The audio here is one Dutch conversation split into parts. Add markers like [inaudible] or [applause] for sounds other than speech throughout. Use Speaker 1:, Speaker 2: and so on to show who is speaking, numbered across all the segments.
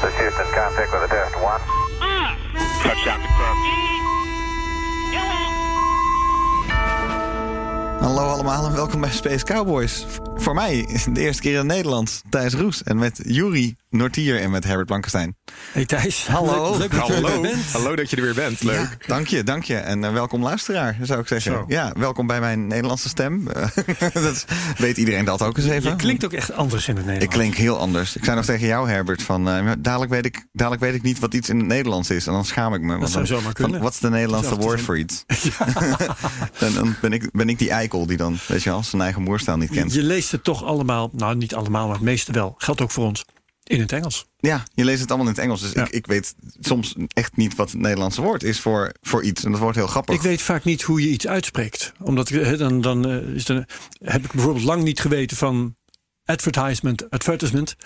Speaker 1: This Houston, contact with a test one. Ah.
Speaker 2: Touchdown confirmed.
Speaker 3: Hallo allemaal en welkom bij Space Cowboys. Voor mij is het de eerste keer in Nederland, Thijs Roes. En met Juri Nortier en met Herbert Blankenstein.
Speaker 4: Hey Thijs.
Speaker 3: Hallo.
Speaker 4: Leuk, leuk dat je er
Speaker 5: Hallo.
Speaker 4: bent.
Speaker 5: Hallo dat je er weer bent. Leuk.
Speaker 3: Ja, dank je, dank je. En eh, welkom luisteraar, zou ik zeggen.
Speaker 4: Zo.
Speaker 3: Ja, welkom bij mijn Nederlandse stem. Eh, [laughs] dat weet iedereen dat ook eens even.
Speaker 4: Je klinkt ook echt anders in het
Speaker 3: Ik
Speaker 4: Nederlands.
Speaker 3: klink heel anders. Ik zei nog tegen jou, Herbert, van eh, dadelijk, weet ik, dadelijk weet ik niet wat iets in het Nederlands is. En dan schaam ik me. want
Speaker 4: zou
Speaker 3: dan-
Speaker 4: zomaar kunnen.
Speaker 3: Wat is de Nederlandse woord voor iets? [laughs] en [laughs] dan ben ik, ben ik die eikel die dan, weet je wel, zijn eigen moerstaal niet kent.
Speaker 4: Je leest het toch allemaal, nou niet allemaal, maar het meeste wel. Geldt ook voor ons. In het Engels.
Speaker 3: Ja, je leest het allemaal in het Engels. Dus
Speaker 4: Ja.
Speaker 3: ik, ik weet soms echt niet wat het Nederlandse woord is voor, voor iets. En dat wordt heel grappig.
Speaker 4: Ik weet vaak niet hoe je iets uitspreekt. Omdat dan, dan, eh, is er, heb ik bijvoorbeeld lang niet geweten van advertisement, advertisement.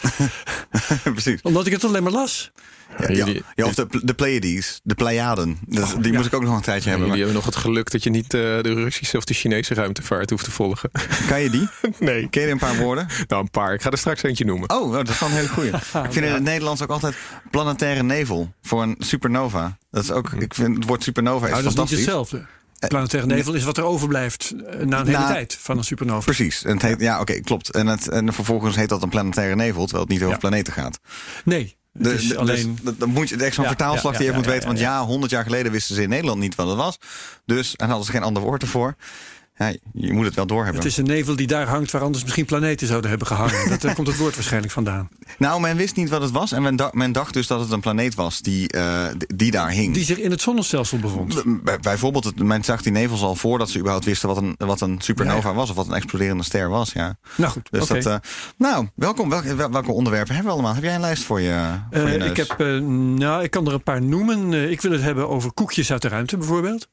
Speaker 4: [laughs]
Speaker 3: Precies.
Speaker 4: Omdat ik het alleen maar las.
Speaker 3: Ja, ja,
Speaker 5: Jullie-
Speaker 3: ja, of de, de Pleiades, de Pleiaden. Dat- die
Speaker 4: ja.
Speaker 3: moest ik ook nog een tijdje hebben.
Speaker 5: Jullie
Speaker 3: Maar
Speaker 5: hebben nog het geluk dat je niet eh, de Russische of de Chinese ruimtevaart hoeft te volgen.
Speaker 3: kan je die? [laughs]
Speaker 5: Nee.
Speaker 3: Ken je een paar woorden?
Speaker 5: Nou, een paar. Ik ga er straks eentje noemen.
Speaker 3: Oh, oh, dat is wel een hele goeie. [laughs] Ik vind in het Nederlands ook altijd planetaire nevel voor een supernova. Dat is ook, ik vind het woord supernova is
Speaker 4: Nou, dat is niet
Speaker 3: fantastisch.
Speaker 4: hetzelfde. Planetaire nevel is wat er overblijft eh, na een hele
Speaker 3: Na-
Speaker 4: tijd van een supernova.
Speaker 3: Precies. En het heet, ja, oké, klopt. En, het, en vervolgens heet dat een planetaire nevel, terwijl het niet over
Speaker 4: Ja.
Speaker 3: planeten gaat.
Speaker 4: Nee,
Speaker 3: De-
Speaker 4: is
Speaker 3: de-
Speaker 4: alleen...
Speaker 3: dus dan moet je echt zo'n
Speaker 4: Ja,
Speaker 3: vertaalslag
Speaker 4: ja,
Speaker 3: die je moet weten. Want ja, honderd jaar geleden wisten ze in Nederland niet wat het was. Dus, en hadden ze geen ander woord ervoor. Ja, je moet het wel doorhebben.
Speaker 4: Het is een nevel die daar hangt waar anders misschien planeten zouden hebben gehangen. Dat, [laughs] daar komt het woord waarschijnlijk vandaan.
Speaker 3: Nou, men wist niet wat het was. En men, da- men dacht dus dat het een planeet was die, eh, die daar hing.
Speaker 4: Die zich in het zonnestelsel bevond.
Speaker 3: Bij- Bijvoorbeeld, het, men zag die nevels al voordat ze überhaupt wisten wat een, wat een supernova
Speaker 4: Ja,
Speaker 3: was. Of wat een exploderende ster was. Ja.
Speaker 4: Nou goed,
Speaker 3: Dus dat, eh, nou, welkom. Welke, wel- welke onderwerpen hebben we allemaal? Heb jij een lijst voor je, voor je
Speaker 4: Eh,
Speaker 3: neus?
Speaker 4: ik, heb, nou, ik kan er een paar noemen. Ik wil het hebben over koekjes uit de ruimte bijvoorbeeld.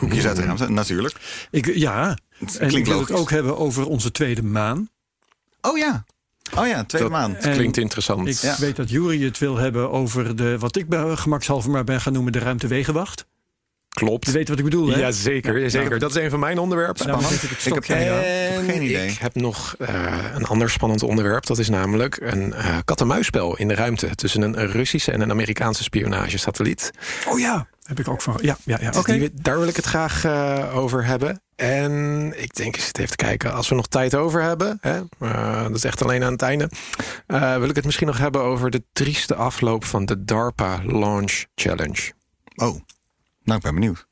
Speaker 3: Koekjes uit de ruimte, natuurlijk.
Speaker 4: Ik, ja,
Speaker 3: Het
Speaker 4: en ik
Speaker 3: klinkt
Speaker 4: wil het ook hebben over onze tweede maan.
Speaker 3: Oh ja. Oh ja, tweede
Speaker 5: Dat-
Speaker 3: maan.
Speaker 4: En
Speaker 5: Klinkt interessant.
Speaker 4: Ik
Speaker 3: Ja.
Speaker 4: weet dat Jury het wil hebben over de, wat ik bij gemakshalve maar ben gaan noemen, de ruimtewegenwacht.
Speaker 5: Klopt.
Speaker 4: Je weet wat ik bedoel, hè?
Speaker 5: Ja, zeker, zeker. Dat is een van mijn onderwerpen.
Speaker 4: Nou, dan
Speaker 3: spannend.
Speaker 4: geef ik het
Speaker 3: Ik heb
Speaker 4: stokje aan jou.
Speaker 5: En
Speaker 3: geen idee.
Speaker 5: ik heb nog eh, een ander spannend onderwerp. Dat is namelijk een eh kat-en-muisspel in de ruimte... tussen een Russische en een Amerikaanse spionagesatelliet.
Speaker 4: Oh ja, heb ik ook van. Ja, ja, ja. Oké.
Speaker 5: Die- daar wil ik het graag eh, over hebben. En ik denk eens even te kijken, als we nog tijd over hebben... Hè, eh, dat is echt alleen aan het einde... eh, wil ik het misschien nog hebben over de trieste afloop... van de DARPA Launch Challenge.
Speaker 3: Oh, nou, ik ben benieuwd.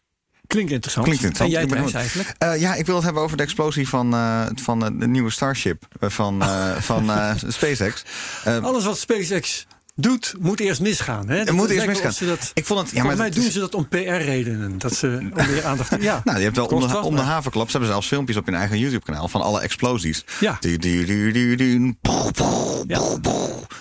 Speaker 4: Klinkt interessant.
Speaker 3: Klinkt interessant.
Speaker 4: En jij eigenlijk?
Speaker 3: Eh, ja, ik wil het hebben over de explosie van, eh, van de nieuwe Starship van, eh, [laughs] van eh, SpaceX. Eh,
Speaker 4: Alles wat SpaceX doet, moet eerst misgaan. Hè?
Speaker 3: moet eerst misgaan.
Speaker 4: dat,
Speaker 3: ik vond het. Ja,
Speaker 4: volgens mij doen
Speaker 3: is-
Speaker 4: ze dat om PR-redenen. Dat ze om [laughs] meer aandacht. Ja,
Speaker 3: Nou, je hebt wel om de, om de
Speaker 4: maar-
Speaker 3: havenklap. Ze hebben zelfs filmpjes op hun eigen YouTube-kanaal van alle explosies.
Speaker 4: Ja.
Speaker 3: Die, die, die,
Speaker 4: Ja.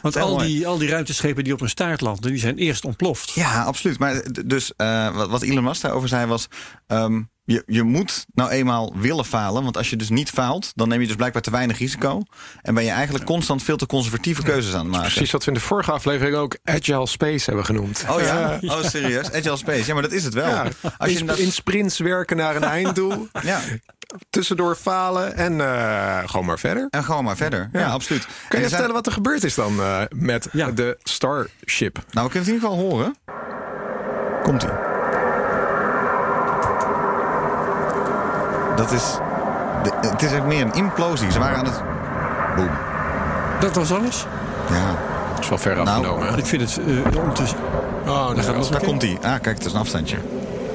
Speaker 4: want al
Speaker 3: mooi.
Speaker 4: die, al die ruimteschepen die op een staart landen, die zijn eerst ontploft.
Speaker 3: Ja, absoluut. Maar d- dus eh, wat, wat Elon Musk daarover zei was... ehm, je, je moet nou eenmaal willen falen. Want als je dus niet faalt, dan neem je dus blijkbaar te weinig risico. En ben je eigenlijk constant veel te conservatieve keuzes aan het maken.
Speaker 5: Precies wat we in de vorige aflevering ook Agile Space hebben genoemd.
Speaker 3: Oh ja? Oh, serieus? Agile Space. Ja, maar dat is het wel.
Speaker 5: Ja,
Speaker 3: Als je
Speaker 5: in,
Speaker 3: dat-
Speaker 5: in sprints werken naar een [laughs] einddoel.
Speaker 3: ja,
Speaker 5: tussendoor falen en eh, gewoon maar verder.
Speaker 3: en gewoon maar verder. Ja, absoluut.
Speaker 5: Kun je
Speaker 3: er zijn-
Speaker 5: vertellen wat er gebeurd is dan eh, met
Speaker 4: Ja.
Speaker 5: de Starship?
Speaker 3: Nou, we kunnen het in ieder geval horen. Komt-ie. Dat is... de- het is echt meer een implosie. Ze waren aan het... Boom.
Speaker 4: Dat was alles.
Speaker 3: Ja.
Speaker 5: Dat is wel ver
Speaker 3: Nou,
Speaker 5: afgenomen. hè?
Speaker 4: Ik vind het eh, om te.
Speaker 5: oh, daar gaat
Speaker 3: Daar komt hij. Ah, kijk, het is een afstandje.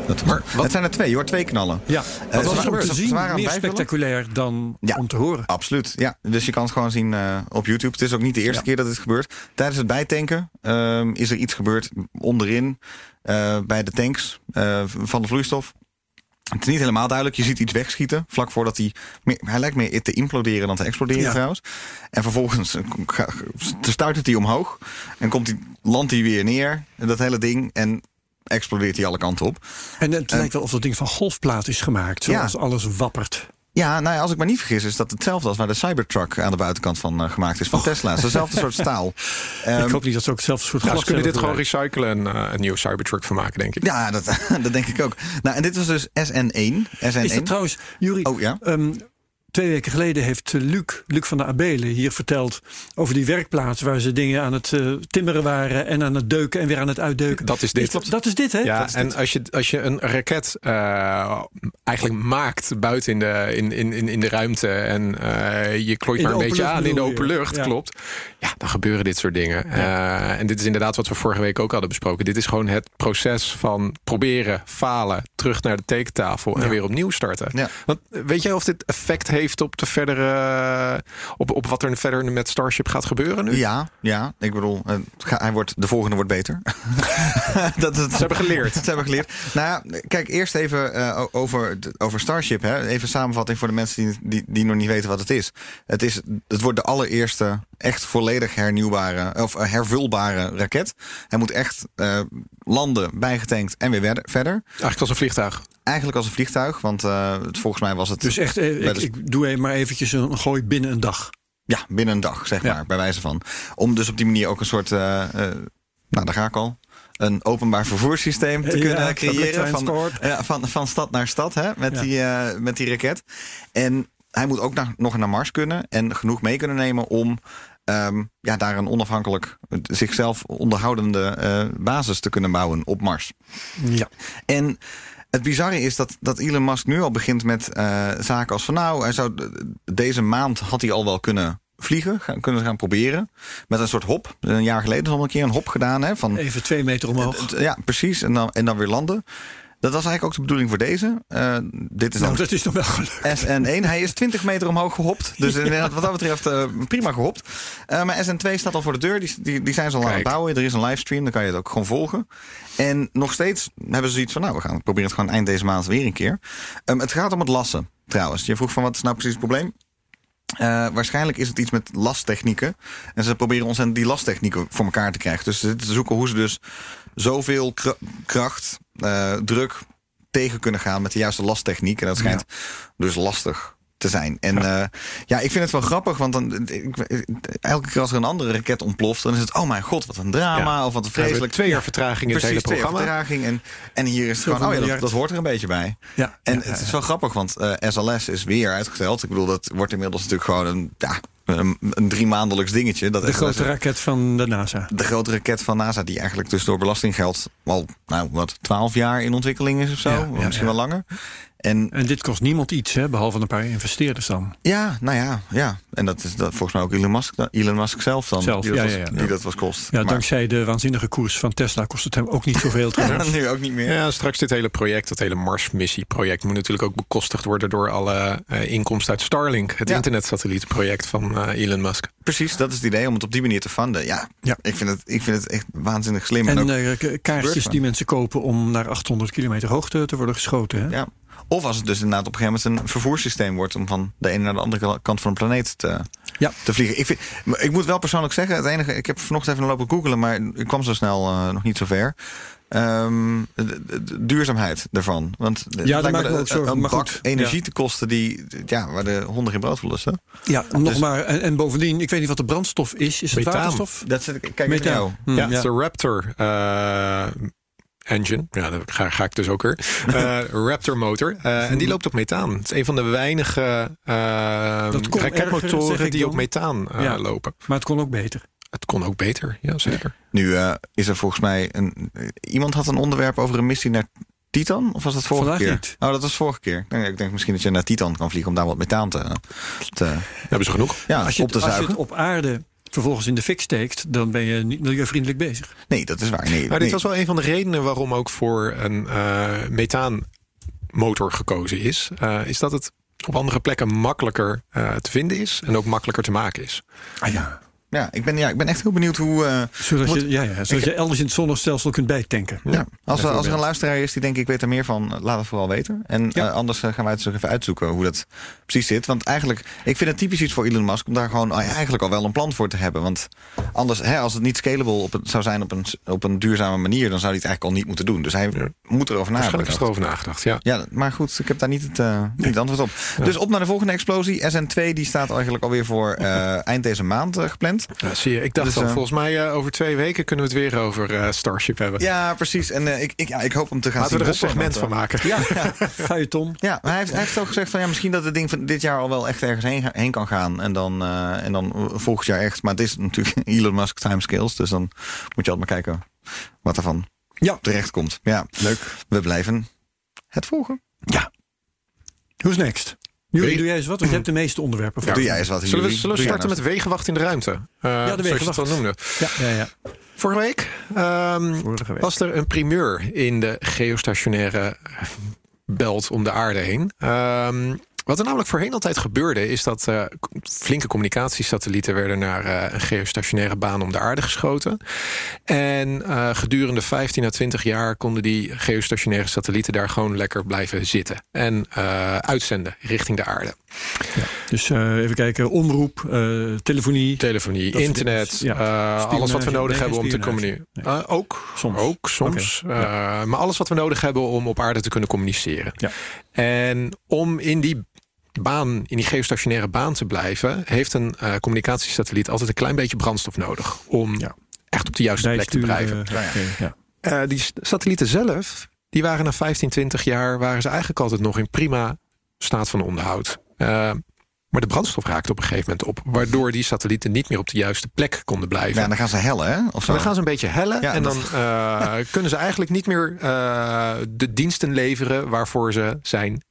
Speaker 3: Dat,
Speaker 5: Maar wat-
Speaker 3: het zijn er twee, je hoort twee knallen.
Speaker 4: Ja,
Speaker 3: Eh,
Speaker 4: wat
Speaker 3: ze
Speaker 4: was er om te
Speaker 3: ze
Speaker 4: zien meer spectaculair dan
Speaker 3: Ja.
Speaker 4: om te horen.
Speaker 3: Absoluut, ja. Dus je kan het gewoon zien eh, op YouTube. Het is ook niet de eerste
Speaker 4: Ja.
Speaker 3: keer dat dit gebeurt. Tijdens het bijtanken ehm, is er iets gebeurd onderin eh, bij de tanks eh, van de vloeistof. Het is niet helemaal duidelijk. Je ziet iets wegschieten. Vlak voordat hij. Hij lijkt meer te imploderen dan te exploderen
Speaker 4: Ja.
Speaker 3: trouwens. En vervolgens start het hij omhoog. En komt hij, landt hij weer neer. En dat hele ding. En explodeert hij alle kanten op.
Speaker 4: En het lijkt wel of dat ding van golfplaat is gemaakt.
Speaker 3: Ja.
Speaker 4: Zoals alles wappert.
Speaker 3: Ja, nou ja, als ik me niet vergis, is dat hetzelfde als waar de Cybertruck aan de buitenkant van eh, gemaakt is. Van Tesla. Het is dezelfde soort [laughs] staal. Ehm,
Speaker 4: ik hoop niet dat ze ook hetzelfde soort
Speaker 5: Ja,
Speaker 4: glas
Speaker 5: ze kunnen dit gewoon recyclen en eh, een nieuwe Cybertruck van maken, denk ik.
Speaker 3: ja, dat, [laughs] dat denk ik ook. Nou, en dit was dus SN1. SN1.
Speaker 4: Is dat trouwens, Jury,
Speaker 3: Oh ja.
Speaker 4: ehm, twee weken geleden heeft eh, Luc, Luc van der Abelen hier verteld over die werkplaats waar ze dingen aan het eh, timmeren waren en aan het deuken en weer aan het uitdeuken.
Speaker 5: Dat is dit.
Speaker 4: Klopt, dat is dit, hè?
Speaker 5: Ja,
Speaker 4: Dat is
Speaker 5: en
Speaker 4: dit.
Speaker 5: als je, als je een raket eh, eigenlijk maakt buiten in de, in, in, in in de ruimte en eh, je klooit
Speaker 4: In
Speaker 5: maar een beetje aan in de open lucht,
Speaker 4: Ja.
Speaker 5: klopt. Ja, dan gebeuren dit soort dingen. Eh, en dit is inderdaad wat we vorige week ook hadden besproken. Dit is gewoon het proces van proberen, falen, terug naar de tekentafel en weer opnieuw starten.
Speaker 3: Ja.
Speaker 5: Want weet jij of dit effect heeft op de verdere, op, op wat er verder met Starship gaat gebeuren nu?
Speaker 3: Ja, ja. Ik bedoel, eh, hij wordt, de volgende wordt beter. [laughs] dat het,
Speaker 5: Ze hebben geleerd.
Speaker 3: Ze hebben geleerd. Nou ja, kijk, eerst even o- over, over Starship. Hè. Even samenvatting voor de mensen die, die, die nog niet weten wat het is. Het, is. het wordt de allereerste echt volledig hernieuwbare of eh, hervulbare raket. Hij moet echt landen, bijgetankt en weer verder- verder.
Speaker 5: Eigenlijk als een vliegtuig.
Speaker 3: Eigenlijk als een vliegtuig, want het- volgens mij was het.
Speaker 4: Dus echt, eh, ik, doe even maar eventjes een gooi binnen een dag.
Speaker 3: Ja, binnen een dag, zeg
Speaker 4: Ja.
Speaker 3: maar, bij wijze van. Om dus op die manier ook een soort, eh, nou daar ga ik al, een openbaar vervoerssysteem te kunnen creëren. Van, ja, van, van stad naar stad, hè, met,
Speaker 4: Ja.
Speaker 3: die, met die raket. En hij moet ook naar, nog naar Mars kunnen en genoeg mee kunnen nemen om ehm, ja, daar een onafhankelijk, zichzelf onderhoudende basis te kunnen bouwen op Mars.
Speaker 4: Ja.
Speaker 3: En het bizarre is dat, dat Elon Musk nu al begint met eh, zaken als van nou, hij zou deze maand had hij al wel kunnen vliegen, gaan, kunnen gaan proberen. Met een soort hop. Een jaar geleden is al een keer een hop gedaan. Hè, van,
Speaker 4: Even twee meter omhoog.
Speaker 3: ja, precies. En dan, en dan weer landen. Dat was eigenlijk ook de bedoeling voor deze. Eh, dit is dan
Speaker 4: Nou, dat is nog wel gelukt.
Speaker 3: SN1. Hij is 20 meter omhoog gehopt. Dus [laughs] inderdaad, wat dat betreft eh, prima gehopt. Eh, maar SN2 staat al voor de deur. Die, die, die zijn ze al aan het bouwen. Er is een livestream, dan kan je het ook gewoon volgen. En nog steeds hebben ze zoiets van... nou, we gaan proberen het gewoon eind deze maand weer een keer. Ehm, het gaat om het lassen, trouwens. Je vroeg van wat is nou precies het probleem? Waarschijnlijk is het iets met lastechnieken. En ze proberen ons die lasttechnieken voor elkaar te krijgen. Dus ze zitten te zoeken hoe ze dus zoveel kra- kracht, eh, druk tegen kunnen gaan met de juiste lasttechniek. En dat schijnt dus lastig te zijn. En ja. ja, ik vind het wel grappig, want dan, ik, elke keer als er een andere raket ontploft, dan is het, oh mijn god, wat een drama,
Speaker 5: Ja.
Speaker 3: of wat een vreselijk.
Speaker 5: twee jaar vertraging in het hele programma.
Speaker 3: vertraging. En, en hier is het gewoon, oh ja, dat, hoort er een beetje bij.
Speaker 4: Ja.
Speaker 3: En het is wel grappig, want eh, SLS is weer uitgesteld. Ik bedoel, dat wordt inmiddels natuurlijk gewoon een, ja, een, een drie maandelijks dingetje. Dat
Speaker 4: De grote raket van de NASA.
Speaker 3: de grote raket van NASA, die eigenlijk dus door belastinggeld al, nou wat, twaalf jaar in ontwikkeling is of zo.
Speaker 4: Ja,
Speaker 3: misschien
Speaker 4: ja.
Speaker 3: wel langer. En
Speaker 4: En dit kost niemand iets, hè, behalve een paar investeerders dan.
Speaker 3: ja, nou ja, ja. En dat is dat, volgens mij ook Elon Musk, Elon Musk zelf dan.
Speaker 4: Zelf,
Speaker 3: die dat,
Speaker 4: ja,
Speaker 3: was,
Speaker 4: ja, ja.
Speaker 3: Die dat was kost.
Speaker 4: Ja,
Speaker 3: Maar
Speaker 4: dankzij de waanzinnige koers van Tesla kost het hem ook niet zoveel [laughs] trouwens.
Speaker 3: nu ook niet meer.
Speaker 5: Ja, straks dit hele project, dat hele Mars-missie-project, moet natuurlijk ook bekostigd worden door alle eh, inkomsten uit Starlink, het
Speaker 3: Ja.
Speaker 5: internetsatellietenproject van eh, Elon Musk.
Speaker 3: Precies, dat is het idee om het op die manier te funden. Ja,
Speaker 4: Ja.
Speaker 3: Ik, vind het, ik vind het echt waanzinnig slim.
Speaker 4: En
Speaker 3: ook-
Speaker 4: eh, kaartjes die mensen kopen om naar 800 kilometer hoogte te worden geschoten. Hè?
Speaker 3: ja. Of als het dus inderdaad op een gegeven moment een vervoerssysteem wordt om van de ene naar de andere kant van de planeet te,
Speaker 4: Ja.
Speaker 3: te vliegen. Ik, vind, maar ik moet wel persoonlijk zeggen, het enige, ik heb vanochtend even lopen googelen, maar ik kwam zo snel eh, nog niet zo ver. Ehm, de, de- de duurzaamheid daarvan. Want het lijkt
Speaker 4: maak ik me
Speaker 3: een-
Speaker 4: ook zorgen,
Speaker 3: Een
Speaker 4: maar goed, ja.
Speaker 3: te kosten die, ja, waar de honden geen brood voor lusten.
Speaker 4: Ja, nog
Speaker 3: Dus-
Speaker 4: maar. En, en bovendien, ik weet niet wat de brandstof is. Is het
Speaker 5: Methaan.
Speaker 4: waterstof?
Speaker 3: Dat zit, kijk naar jou.
Speaker 5: Ja, het is de Raptor eh, engine. Ja, daar ga, ga ik dus ook weer. [laughs] Eh, Raptor motor. Eh, en die loopt op methaan. Het is een van de weinige eh,
Speaker 4: kon erger,
Speaker 5: raketmotoren die op methaan eh,
Speaker 4: Ja.
Speaker 5: lopen.
Speaker 4: Maar het kon ook beter.
Speaker 5: Het kon ook beter, ja zeker.
Speaker 3: Nu eh, is er volgens mij een. eh, iemand had een onderwerp over een missie naar Titan? Of was dat vorige
Speaker 4: Vandaag
Speaker 3: keer?
Speaker 4: niet.
Speaker 3: Oh, dat was vorige keer. Ik denk misschien dat je naar Titan kan vliegen om daar wat methaan te, te
Speaker 5: Hebben ze genoeg?
Speaker 3: ja,
Speaker 4: Als je,
Speaker 3: op te
Speaker 4: het, als je het op aarde vervolgens in de fik steekt, dan ben je niet milieuvriendelijk bezig.
Speaker 3: Nee, dat is waar. Nee,
Speaker 5: Maar dit was wel een van de redenen waarom ook voor een eh methaanmotor gekozen is. Eh, is dat het op andere plekken makkelijker eh, te vinden is en ook makkelijker te maken is.
Speaker 4: Ah ja.
Speaker 3: Ja, ik ben, ja, ik ben echt heel benieuwd hoe... eh,
Speaker 4: Zodat, je, ja, ja, zodat je elders in het zonnestelsel kunt bijtanken.
Speaker 3: Ja, als, er, als er een luisteraar is die denkt ik weet er meer van, laat het vooral weten. En
Speaker 4: Ja.
Speaker 3: eh, anders eh, gaan wij het zo even uitzoeken hoe dat precies zit. Want eigenlijk, ik vind het typisch iets voor Elon Musk om daar gewoon eigenlijk al wel een plan voor te hebben. Want anders, hè, als het niet scalable op het, zou zijn op een, op een duurzame manier, dan zou hij het eigenlijk al niet moeten doen. Dus hij moet erover
Speaker 5: Waarschijnlijk is erover nagedacht, ja.
Speaker 3: Ja, maar goed, ik heb daar niet het, niet het antwoord op. Dus op naar de volgende explosie. SN2 die staat eigenlijk alweer voor eh, eind deze maand eh,
Speaker 5: Ja, zie je, ik dacht
Speaker 3: Dus,
Speaker 5: al,
Speaker 3: eh,
Speaker 5: volgens mij eh, over twee weken kunnen we het weer over eh, Starship hebben.
Speaker 3: Ja, precies. En eh, ik, ik, ja, ik hoop hem te gaan
Speaker 5: Laten we er een
Speaker 3: zien
Speaker 5: segment van maken.
Speaker 3: Ja, ja. [laughs]
Speaker 4: Feuilleton.
Speaker 3: Ja, maar hij heeft, hij heeft ook gezegd van ja, misschien dat het ding van dit jaar al wel echt ergens heen, heen kan gaan. En dan, eh, en dan volgend jaar echt. Maar het is natuurlijk [laughs] Elon Musk timescales. Dus dan moet je altijd maar kijken wat er van
Speaker 4: Ja.
Speaker 3: terecht komt. Ja, leuk. We blijven het volgen.
Speaker 4: Who's next? Jullie, doe jij eens wat? Want je hebt de meeste onderwerpen. voor.
Speaker 3: Doe jij eens wat.
Speaker 5: Zullen we, zullen starten
Speaker 3: nou
Speaker 5: met wegenwacht in de ruimte? Uh,
Speaker 4: de
Speaker 5: Zoals je het
Speaker 4: wegenwacht.
Speaker 5: al noemde.
Speaker 4: Ja, ja, ja.
Speaker 5: Vorige week, ehm,
Speaker 4: Vorige week.
Speaker 5: was er een primeur in de geostationaire belt om de aarde heen. Ehm, wat er namelijk voorheen altijd gebeurde, is dat eh, flinke communicatiesatellieten werden naar eh, een geostationaire baan om de aarde geschoten. En eh, gedurende 15 à 20 jaar konden die geostationaire satellieten daar gewoon lekker blijven zitten en uitzenden richting de aarde.
Speaker 4: Dus eh, even kijken. Omroep, telefonie.
Speaker 5: Telefonie, internet.
Speaker 4: Ja.
Speaker 5: alles wat we nodig hebben om te communiceren. Ook
Speaker 4: Soms.
Speaker 5: Ook soms. Maar alles wat we nodig hebben om op aarde te kunnen communiceren.
Speaker 4: Ja.
Speaker 5: En om in die baan, in die geostationaire baan te blijven, heeft een eh, communicatiesatelliet altijd een klein beetje brandstof nodig om
Speaker 4: Ja.
Speaker 5: echt op de juiste plek te blijven.
Speaker 4: eh, ja.
Speaker 5: Eh, die satellieten zelf, die waren na 15, 20 jaar, waren ze eigenlijk altijd nog in prima staat van onderhoud. Maar de brandstof raakte op een gegeven moment op, waardoor die satellieten niet meer op de juiste plek konden blijven.
Speaker 3: Ja, dan gaan ze hellen, hè? Of zo.
Speaker 5: Dan gaan ze een beetje hellen
Speaker 3: Ja,
Speaker 5: en
Speaker 3: dat-
Speaker 5: dan eh, kunnen ze eigenlijk niet meer eh, de diensten leveren waarvoor ze zijn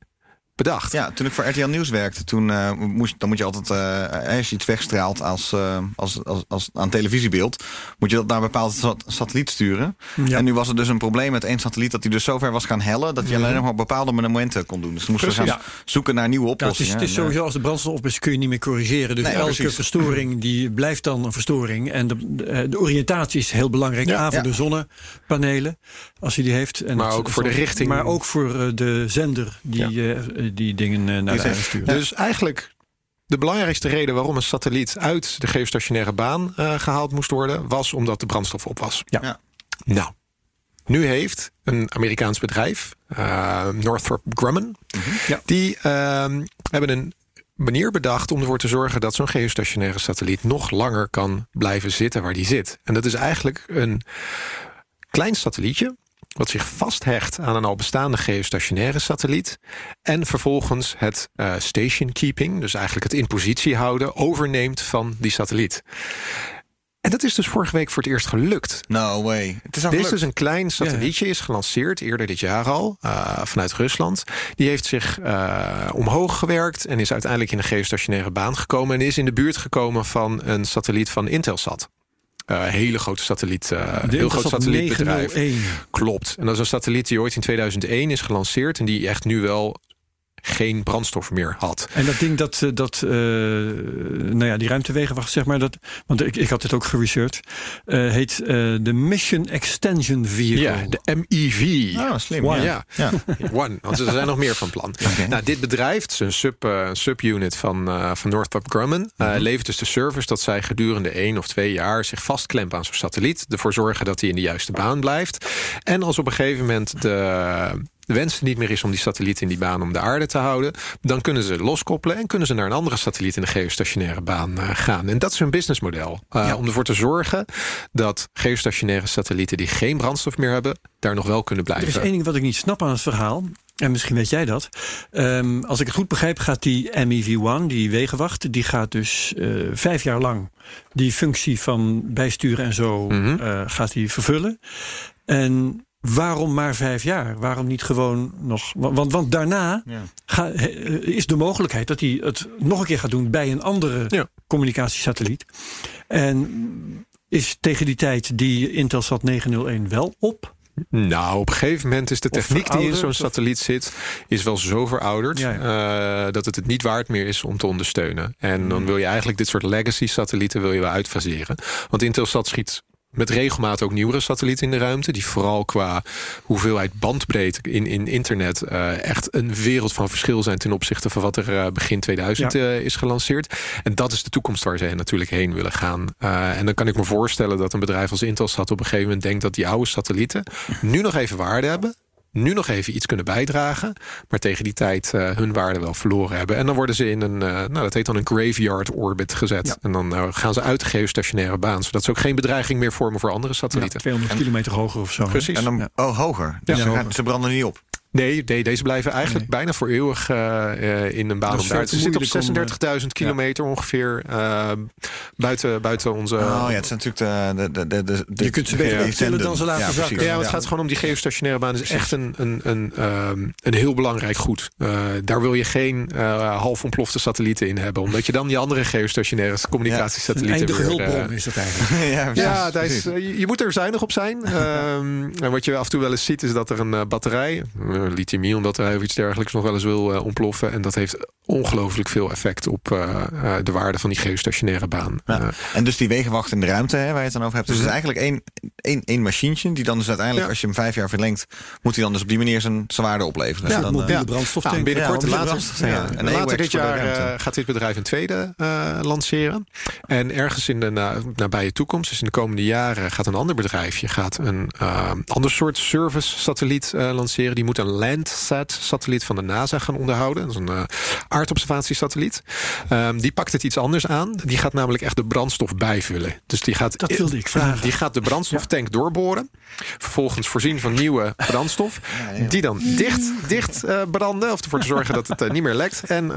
Speaker 5: bedacht.
Speaker 3: Ja, toen ik voor RTL Nieuws werkte, toen eh, moest, dan moet je altijd, eh, als je iets wegstraalt als, eh, als, als, als aan televisiebeeld, moet je dat naar een bepaalde sat- satelliet sturen.
Speaker 4: Ja.
Speaker 3: En nu was er dus een probleem met één satelliet dat hij dus zo ver was gaan hellen dat hij alleen nog maar op bepaalde momenten kon doen. Dus dan moesten we gaan zoeken naar nieuwe
Speaker 4: Ja, het is,
Speaker 3: oplossingen.
Speaker 4: het is
Speaker 3: En,
Speaker 4: sowieso als de brandstof is, kun je niet meer corrigeren. Dus
Speaker 3: Nee,
Speaker 4: elke
Speaker 3: precies.
Speaker 4: verstoring die blijft dan een verstoring. En de, de, oriëntatie is heel belangrijk.
Speaker 5: Ja,
Speaker 4: A voor
Speaker 3: ja.
Speaker 4: de zonnepanelen, als hij die heeft. En
Speaker 5: Maar
Speaker 4: het-
Speaker 5: ook voor de richting.
Speaker 4: Maar ook voor eh, de zender die eh, die dingen eh, naar de
Speaker 3: Die
Speaker 4: aarde stuurt.
Speaker 5: Dus eigenlijk de belangrijkste reden waarom een satelliet uit de geostationaire baan eh, gehaald moest worden, was omdat de brandstof op was.
Speaker 4: Ja.
Speaker 3: Ja.
Speaker 5: Nou, nu heeft een Amerikaans bedrijf, eh, Northrop Grumman,
Speaker 4: Ja.
Speaker 5: die ehm, hebben een manier bedacht om ervoor te zorgen dat zo'n geostationaire satelliet nog langer kan blijven zitten waar die zit. En dat is eigenlijk een klein satellietje wat zich vasthecht aan een al bestaande geostationaire satelliet en vervolgens het eh, station keeping, dus eigenlijk het in positie houden, overneemt van die satelliet. En dat is dus vorige week voor het eerst gelukt.
Speaker 3: No way. Het is al
Speaker 5: Dit is dus een klein satellietje, is gelanceerd eerder dit jaar al eh, vanuit Rusland. Die heeft zich eh, omhoog gewerkt en is uiteindelijk in de geostationaire baan gekomen en is in de buurt gekomen van een satelliet van Intelsat. Eh hele grote satelliet,
Speaker 4: De
Speaker 5: heel groot satellietbedrijf.
Speaker 4: 901.
Speaker 5: Klopt. En dat is een satelliet die ooit in 2001 is gelanceerd en die echt nu wel geen brandstof meer had.
Speaker 4: En dat ding, dat, eh, dat eh, nou ja, die ruimtewegenwacht, zeg maar, dat, want ik, ik had dit ook geresearched, eh, heet eh, de Mission Extension Vehicle.
Speaker 5: Ja, de MEV.
Speaker 3: Oh, slim.
Speaker 4: One.
Speaker 5: Ja.
Speaker 3: Ja. [laughs]
Speaker 5: One, want er zijn nog meer van plan. [laughs] Nou, dit bedrijf, het is een sub, eh, subunit van, eh, van Northrop Grumman, eh,
Speaker 3: Mhm.
Speaker 5: levert dus de service dat zij gedurende één of twee jaar zich vastklempen aan zo'n satelliet, ervoor zorgen dat hij in de juiste baan blijft. En als op een gegeven moment de, de wens niet meer is om die satelliet in die baan om de aarde te houden, dan kunnen ze loskoppelen en kunnen ze naar een andere satelliet in de geostationaire baan eh, gaan. En dat is hun businessmodel. Eh, Om ervoor te zorgen dat geostationaire satellieten die geen brandstof meer hebben, daar nog wel kunnen
Speaker 4: Er is
Speaker 5: blijven.
Speaker 4: één ding wat ik niet snap aan het verhaal. En misschien weet jij dat. Ehm, als ik het goed begrijp, gaat die MEV-1, die wegenwacht, die gaat dus eh, vijf jaar lang die functie van bijsturen en zo
Speaker 5: Mhm.
Speaker 4: gaat die vervullen. En waarom maar vijf jaar? Waarom niet gewoon nog? wa- Want, want daarna
Speaker 3: Ja.
Speaker 4: ga- he- is de mogelijkheid dat hij het nog een keer gaat doen bij een andere
Speaker 5: Ja.
Speaker 4: communicatiesatelliet. En is tegen die tijd die Intelsat 901 wel op?
Speaker 5: Nou, op een gegeven moment is de techniek die in zo'n satelliet zit, is wel zo verouderd
Speaker 4: Ja,
Speaker 5: eh, dat het het niet waard meer is om te ondersteunen. En
Speaker 4: Hmm.
Speaker 5: dan wil je eigenlijk dit soort legacy-satellieten wil je wel uitfaseren. Want Intelsat schiet met regelmaat ook nieuwere satellieten in de ruimte, die vooral qua hoeveelheid bandbreedte in, in internet eh, echt een wereld van verschil zijn ten opzichte van wat er eh, begin 2000
Speaker 4: Ja.
Speaker 5: eh, is gelanceerd. En dat is de toekomst waar ze natuurlijk heen willen gaan. En dan kan ik me voorstellen dat een bedrijf als Intelsat op een gegeven moment denkt dat die oude satellieten nu nog even waarde hebben. Nu nog even iets kunnen bijdragen. Maar tegen die tijd eh, hun waarde wel verloren hebben. En dan worden ze in een, eh, nou dat heet dan een graveyard orbit gezet.
Speaker 4: Ja.
Speaker 5: En dan eh, gaan ze uit de geostationaire baan. Zodat ze ook geen bedreiging meer vormen voor andere
Speaker 4: Ja,
Speaker 5: satellieten.
Speaker 4: 200 kilometer hoger of zo.
Speaker 5: Precies.
Speaker 3: En dan,
Speaker 4: Ja.
Speaker 3: oh, hoger. Dus
Speaker 4: Ja,
Speaker 3: ze, gaan- ze branden niet op.
Speaker 5: Nee, nee, deze blijven eigenlijk
Speaker 4: Nee.
Speaker 5: bijna voor eeuwig eh, eh, in een baan om
Speaker 4: is
Speaker 5: daar. Ze
Speaker 4: te
Speaker 5: zit op
Speaker 4: moeilijk om,
Speaker 5: 36.000 kilometer ongeveer eh, buiten, buiten onze...
Speaker 3: oh ja, het is natuurlijk de... de, de, de, de
Speaker 4: Je kunt ze beter
Speaker 5: Ja.
Speaker 4: optillen dan ze laten
Speaker 3: Ja,
Speaker 4: zakken.
Speaker 5: Ja, het gaat gewoon om die geostationaire baan. is echt een, een, een, ehm, een heel belangrijk goed. Eh, daar wil je geen eh, half ontplofte satellieten in hebben. Omdat je dan die andere geostationaire
Speaker 4: Een
Speaker 5: communicatiesatellieten...
Speaker 4: eindige
Speaker 5: weer, eh,
Speaker 4: hulpbron is dat eigenlijk. [laughs]
Speaker 3: ja,
Speaker 5: ja, eh, je, moet er zuinig op zijn. [laughs] Ehm, en wat je af en toe wel eens ziet, is dat er een eh, batterij, een lithium-ion batterij of iets dergelijks, nog wel eens wil eh, ontploffen. En dat heeft ongelooflijk veel effect op eh, eh, de waarde van die geostationaire baan.
Speaker 3: Ja.
Speaker 5: Eh,
Speaker 3: En dus die wegenwacht in de ruimte, hè, waar je het dan over hebt. Dus het is
Speaker 5: Mhm.
Speaker 3: eigenlijk één, één, één machientje. Die dan dus uiteindelijk,
Speaker 5: Ja.
Speaker 3: als je hem vijf jaar verlengt, moet hij dan dus op die manier zijn, zijn waarde opleveren.
Speaker 4: Ja,
Speaker 3: En dan,
Speaker 4: mobiele
Speaker 3: eh,
Speaker 4: brandstoftank.
Speaker 5: Nou, binnenkort
Speaker 3: Ja,
Speaker 5: later,
Speaker 3: brandstof, ja.
Speaker 5: ja,
Speaker 3: Een
Speaker 5: later dit jaar eh, gaat dit bedrijf een tweede eh, lanceren. En ergens in de na- nabije toekomst, dus in de komende jaren, gaat een ander bedrijfje gaat een eh, ander soort service-satelliet eh, lanceren. Die moet een Landsat-satelliet van de NASA gaan onderhouden. Dat is een eh, aardobservatiesatelliet. Ehm, die pakt het iets anders aan. Die gaat namelijk echt de brandstof bijvullen. Dus die gaat,
Speaker 4: Dat wilde ik vragen.
Speaker 5: Die gaat de brandstoftank doorboren. Vervolgens voorzien van nieuwe brandstof. Die dan dicht, dicht eh, branden. Of ervoor te zorgen [laughs] dat het eh, niet meer lekt. En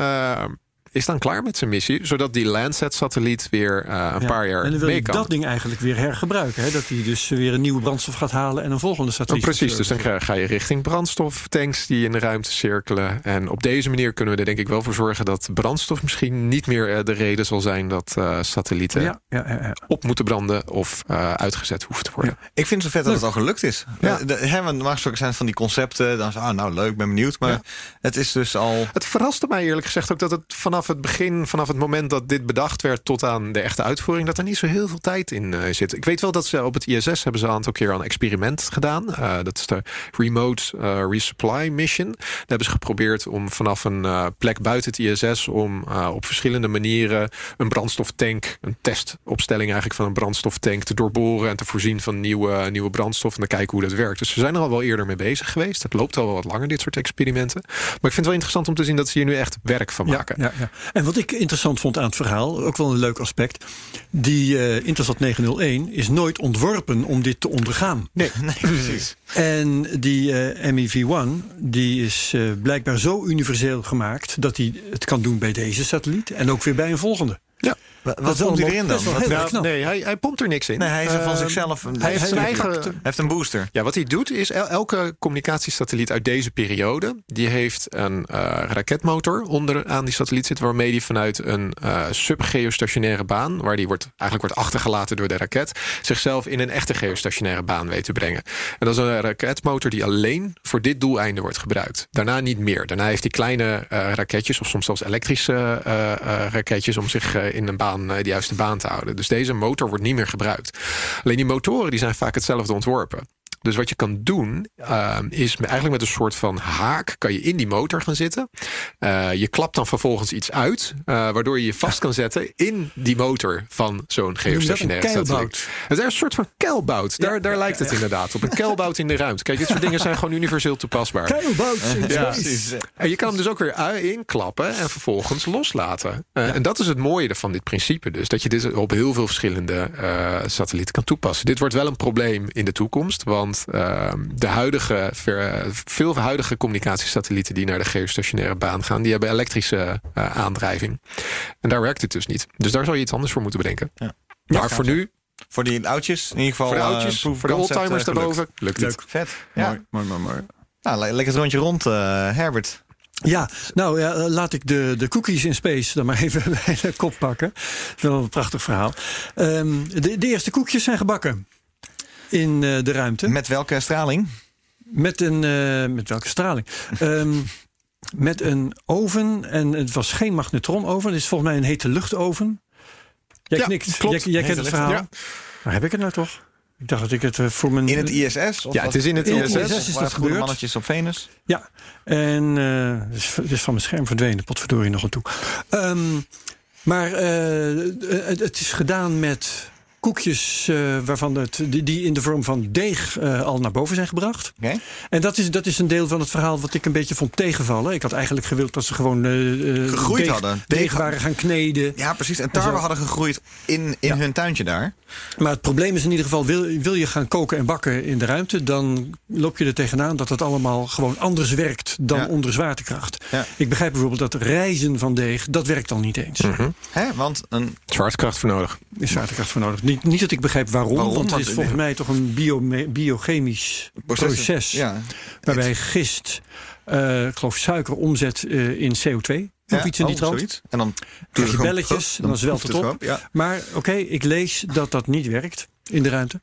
Speaker 5: is dan klaar met zijn missie. Zodat die Landsat-satelliet weer eh, een
Speaker 4: Ja.
Speaker 5: paar jaar
Speaker 4: en dan wil
Speaker 5: mee
Speaker 4: je
Speaker 5: kan.
Speaker 4: dat ding eigenlijk weer hergebruiken. Hè? Dat hij dus weer een nieuwe brandstof gaat halen en een volgende
Speaker 5: Oh,
Speaker 4: satelliet.
Speaker 5: precies, dus dan ga ga je richting brandstoftanks die in de ruimte cirkelen. En op deze manier kunnen we er denk ik wel voor zorgen dat brandstof misschien niet meer eh, de reden zal zijn dat eh, satellieten
Speaker 4: Ja, ja, ja, ja.
Speaker 5: op moeten branden of eh, uitgezet hoeven te worden.
Speaker 3: Ik vind het zo vet dat het al gelukt is.
Speaker 5: Ja.
Speaker 3: De, hè, want normaal gesproken zijn van die concepten. Dan is ah, nou leuk, ben benieuwd. Maar
Speaker 5: Ja.
Speaker 3: het is dus al...
Speaker 5: Het verraste mij eerlijk gezegd ook dat het vanaf het begin, vanaf het moment dat dit bedacht werd tot aan de echte uitvoering, dat er niet zo heel veel tijd in eh, zit. Ik weet wel dat ze op het ISS hebben ze een aantal keer een experiment gedaan. Eh, dat is de Remote eh, Resupply Mission. Daar hebben ze geprobeerd om vanaf een plek buiten het ISS om op verschillende manieren een brandstoftank, een testopstelling eigenlijk van een brandstoftank te doorboren en te voorzien van nieuwe, nieuwe brandstof en te kijken hoe dat werkt. Dus ze zijn er al wel eerder mee bezig geweest. Het loopt al wel wat langer, dit soort experimenten. Maar ik vind het wel interessant om te zien dat ze hier nu echt werk van
Speaker 4: Ja,
Speaker 5: maken.
Speaker 4: ja, ja. En wat ik interessant vond aan het verhaal, ook wel een leuk aspect. Die eh Intelsat 901 is nooit ontworpen om dit te ondergaan.
Speaker 5: Nee, [laughs]
Speaker 3: Nee, precies.
Speaker 4: En die eh MEV-1 die is eh, blijkbaar zo universeel gemaakt dat hij het kan doen bij deze satelliet en ook weer bij een volgende.
Speaker 3: Wat, wat komt hij erin dan? Wat- nou,
Speaker 5: nee hij, hij pompt er niks in.
Speaker 3: nee, hij is er van
Speaker 5: Ehm,
Speaker 3: zichzelf.
Speaker 5: Hij heeft zijn eigen.
Speaker 3: Hij heeft een booster.
Speaker 5: Ja, wat hij doet is el- elke communicatiesatelliet uit deze periode... die heeft een eh, raketmotor onder aan die satelliet zitten... waarmee die vanuit een eh subgeostationaire baan... waar die wordt, eigenlijk wordt achtergelaten door de raket... zichzelf in een echte geostationaire baan weet te brengen. En dat is een raketmotor die alleen voor dit doeleinde wordt gebruikt. Daarna niet meer. Daarna heeft hij kleine eh, raketjes... of soms zelfs elektrische eh, eh, raketjes... om zich in een baan, eh, de juiste baan te houden. Dus deze motor wordt niet meer gebruikt. Alleen die motoren die zijn vaak hetzelfde ontworpen. Dus wat je kan doen, uh, is eigenlijk met een soort van haak kan je in die motor gaan zitten. Uh, je klapt dan vervolgens iets uit, uh, waardoor je je vast kan zetten in die motor van zo'n geostationaire satelliet. Het is een soort van keilbout. Daar, daar lijkt het inderdaad op. Een keilbout in de ruimte. Kijk, dit soort dingen zijn gewoon universeel toepasbaar.
Speaker 4: Keilbout.
Speaker 5: En je kan hem dus ook weer ui- inklappen en vervolgens loslaten. Uh, En dat is het mooie van dit principe dus. Dat je dit op heel veel verschillende uh, satellieten kan toepassen. Dit wordt wel een probleem in de toekomst. Want uh, de huidige, ver, veel huidige communicatiesatellieten die naar de geostationaire baan gaan... die hebben elektrische uh, aandrijving. En daar werkt het dus niet. Dus daar zou je iets anders voor moeten bedenken. Ja. Maar ja, voor nu...
Speaker 3: Voor die oudjes in ieder geval.
Speaker 5: Voor de oudjes, uh, voor de oldtimers daarboven. Lukt
Speaker 4: Leuk.
Speaker 5: het.
Speaker 3: Vet.
Speaker 4: Ja. Mooi, mooi, mooi, mooi.
Speaker 3: Nou, lekker het rondje rond, uh, Herbert.
Speaker 4: Ja, nou ja, laat ik de, de cookies in space dan maar [laughs] even bij de kop pakken. Dat is wel een prachtig verhaal. Um, de, de eerste koekjes zijn gebakken. In eh, de ruimte.
Speaker 3: Met welke straling?
Speaker 4: Met een. eh, met welke straling? Ehm, met een oven. En het was geen magnetronoven. Het is volgens mij een hete luchtoven. Jij
Speaker 5: Ja,
Speaker 4: knikt.
Speaker 5: klopt.
Speaker 4: Jij, jij kent het verhaal.
Speaker 5: ja.
Speaker 4: Maar heb ik het nou toch? Ik dacht dat ik het eh, voor mijn.
Speaker 3: In het ISS? Of
Speaker 5: Ja, het is in het
Speaker 4: In het
Speaker 5: ISS.
Speaker 4: ISS is dat gebeurd.
Speaker 3: mannetjes op Venus?
Speaker 4: Ja, en eh, het, is, het is van mijn scherm verdwenen. Potverdorie nog aan toe. Ehm, maar eh, het, het is gedaan met koekjes eh, waarvan het, die, die in de vorm van deeg eh, al naar boven zijn gebracht.
Speaker 3: Oké.
Speaker 4: En dat is, dat is een deel van het verhaal wat ik een beetje vond tegenvallen. Ik had eigenlijk gewild dat ze gewoon eh, eh,
Speaker 3: Gegroeid
Speaker 4: deeg,
Speaker 3: hadden.
Speaker 4: Deeg
Speaker 3: Deeg-
Speaker 4: waren gaan kneden.
Speaker 3: Ja, precies. En tarwe hadden gegroeid in, in
Speaker 4: Ja.
Speaker 3: hun tuintje daar.
Speaker 4: Maar het probleem is in ieder geval, wil, wil je gaan koken en bakken in de ruimte... dan loop je er tegenaan dat het allemaal gewoon anders werkt dan
Speaker 3: Ja.
Speaker 4: onder zwaartekracht.
Speaker 3: Ja.
Speaker 4: Ik begrijp bijvoorbeeld dat reizen van deeg, dat werkt al niet eens.
Speaker 3: Hè? Want een,
Speaker 5: Zwaartekracht voor nodig.
Speaker 4: Is zwaartekracht voor nodig. Niet, niet dat ik begrijp waarom,
Speaker 3: Waarom?
Speaker 4: want het is volgens mij toch een bio, biochemisch proces...
Speaker 3: Ja.
Speaker 4: waarbij gist, eh, ik geloof suiker omzet eh, in CO2...
Speaker 3: Ja,
Speaker 4: of iets in die
Speaker 3: oh,
Speaker 4: trant.
Speaker 3: En dan
Speaker 4: Krijg
Speaker 3: doe
Speaker 4: je belletjes en dan zwelt
Speaker 3: proeft
Speaker 4: het op.
Speaker 3: Ja.
Speaker 4: Maar oké, ik lees dat dat niet werkt in de ruimte.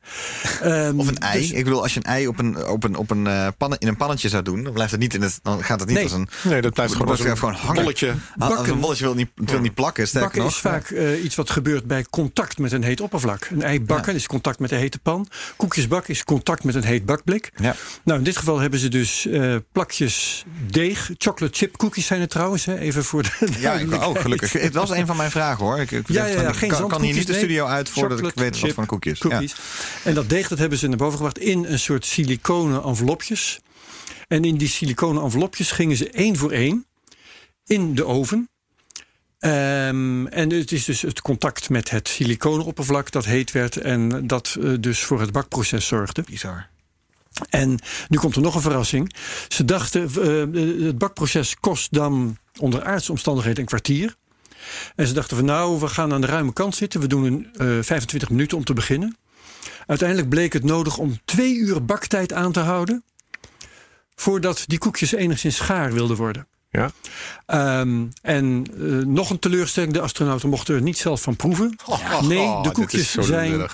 Speaker 4: Ehm,
Speaker 3: Of een ei.
Speaker 4: dus-
Speaker 3: ik bedoel, als je een ei op een, op een, op een, eh, pannen, in een pannetje zou doen, dan, blijft het niet in het, dan gaat het niet
Speaker 4: Nee.
Speaker 3: als een.
Speaker 5: Nee, dat blijft gewoon als een
Speaker 3: blijft gewoon hangen.
Speaker 5: bolletje.
Speaker 3: Als een
Speaker 4: Bakken.
Speaker 3: bolletje wil niet, wil niet plakken.
Speaker 4: Bakken
Speaker 3: nog.
Speaker 4: is vaak eh, iets wat gebeurt bij contact met een heet oppervlak. Een ei bakken is contact met een hete pan. Koekjes bakken is contact met een heet bakblik.
Speaker 3: Ja.
Speaker 4: Nou, in dit geval hebben ze dus eh, plakjes deeg. Chocolate chip cookies zijn het trouwens. Hè? Even voor de
Speaker 3: Ja, ik, oh, gelukkig. Het was een van mijn vragen hoor. Ik, ik
Speaker 4: Ja, ja, geen
Speaker 3: kan, kan hier niet de studio
Speaker 4: nee.
Speaker 3: uit voordat ik weet wat
Speaker 4: chip
Speaker 3: voor Ja.
Speaker 4: En dat deeg dat hebben ze naar boven gebracht in een soort siliconen envelopjes. En in die siliconen envelopjes gingen ze één voor één in de oven. Ehm, en het is dus het contact met het siliconenoppervlak dat heet werd en dat eh, dus voor het bakproces zorgde.
Speaker 3: Bizar.
Speaker 4: En nu komt er nog een verrassing. Ze dachten, eh, het bakproces kost dan onder aardse omstandigheden een kwartier. En ze dachten van nou, we gaan aan de ruime kant zitten. We doen een eh 25 minuten om te beginnen. Uiteindelijk bleek het nodig om twee uur baktijd aan te houden. Voordat die koekjes enigszins schaar wilden worden.
Speaker 5: Ja.
Speaker 4: Ehm, en eh, nog een teleurstelling, de astronauten mochten er niet zelf van proeven. nee,
Speaker 5: Oh,
Speaker 4: de
Speaker 5: dit
Speaker 4: koekjes zijn, [laughs]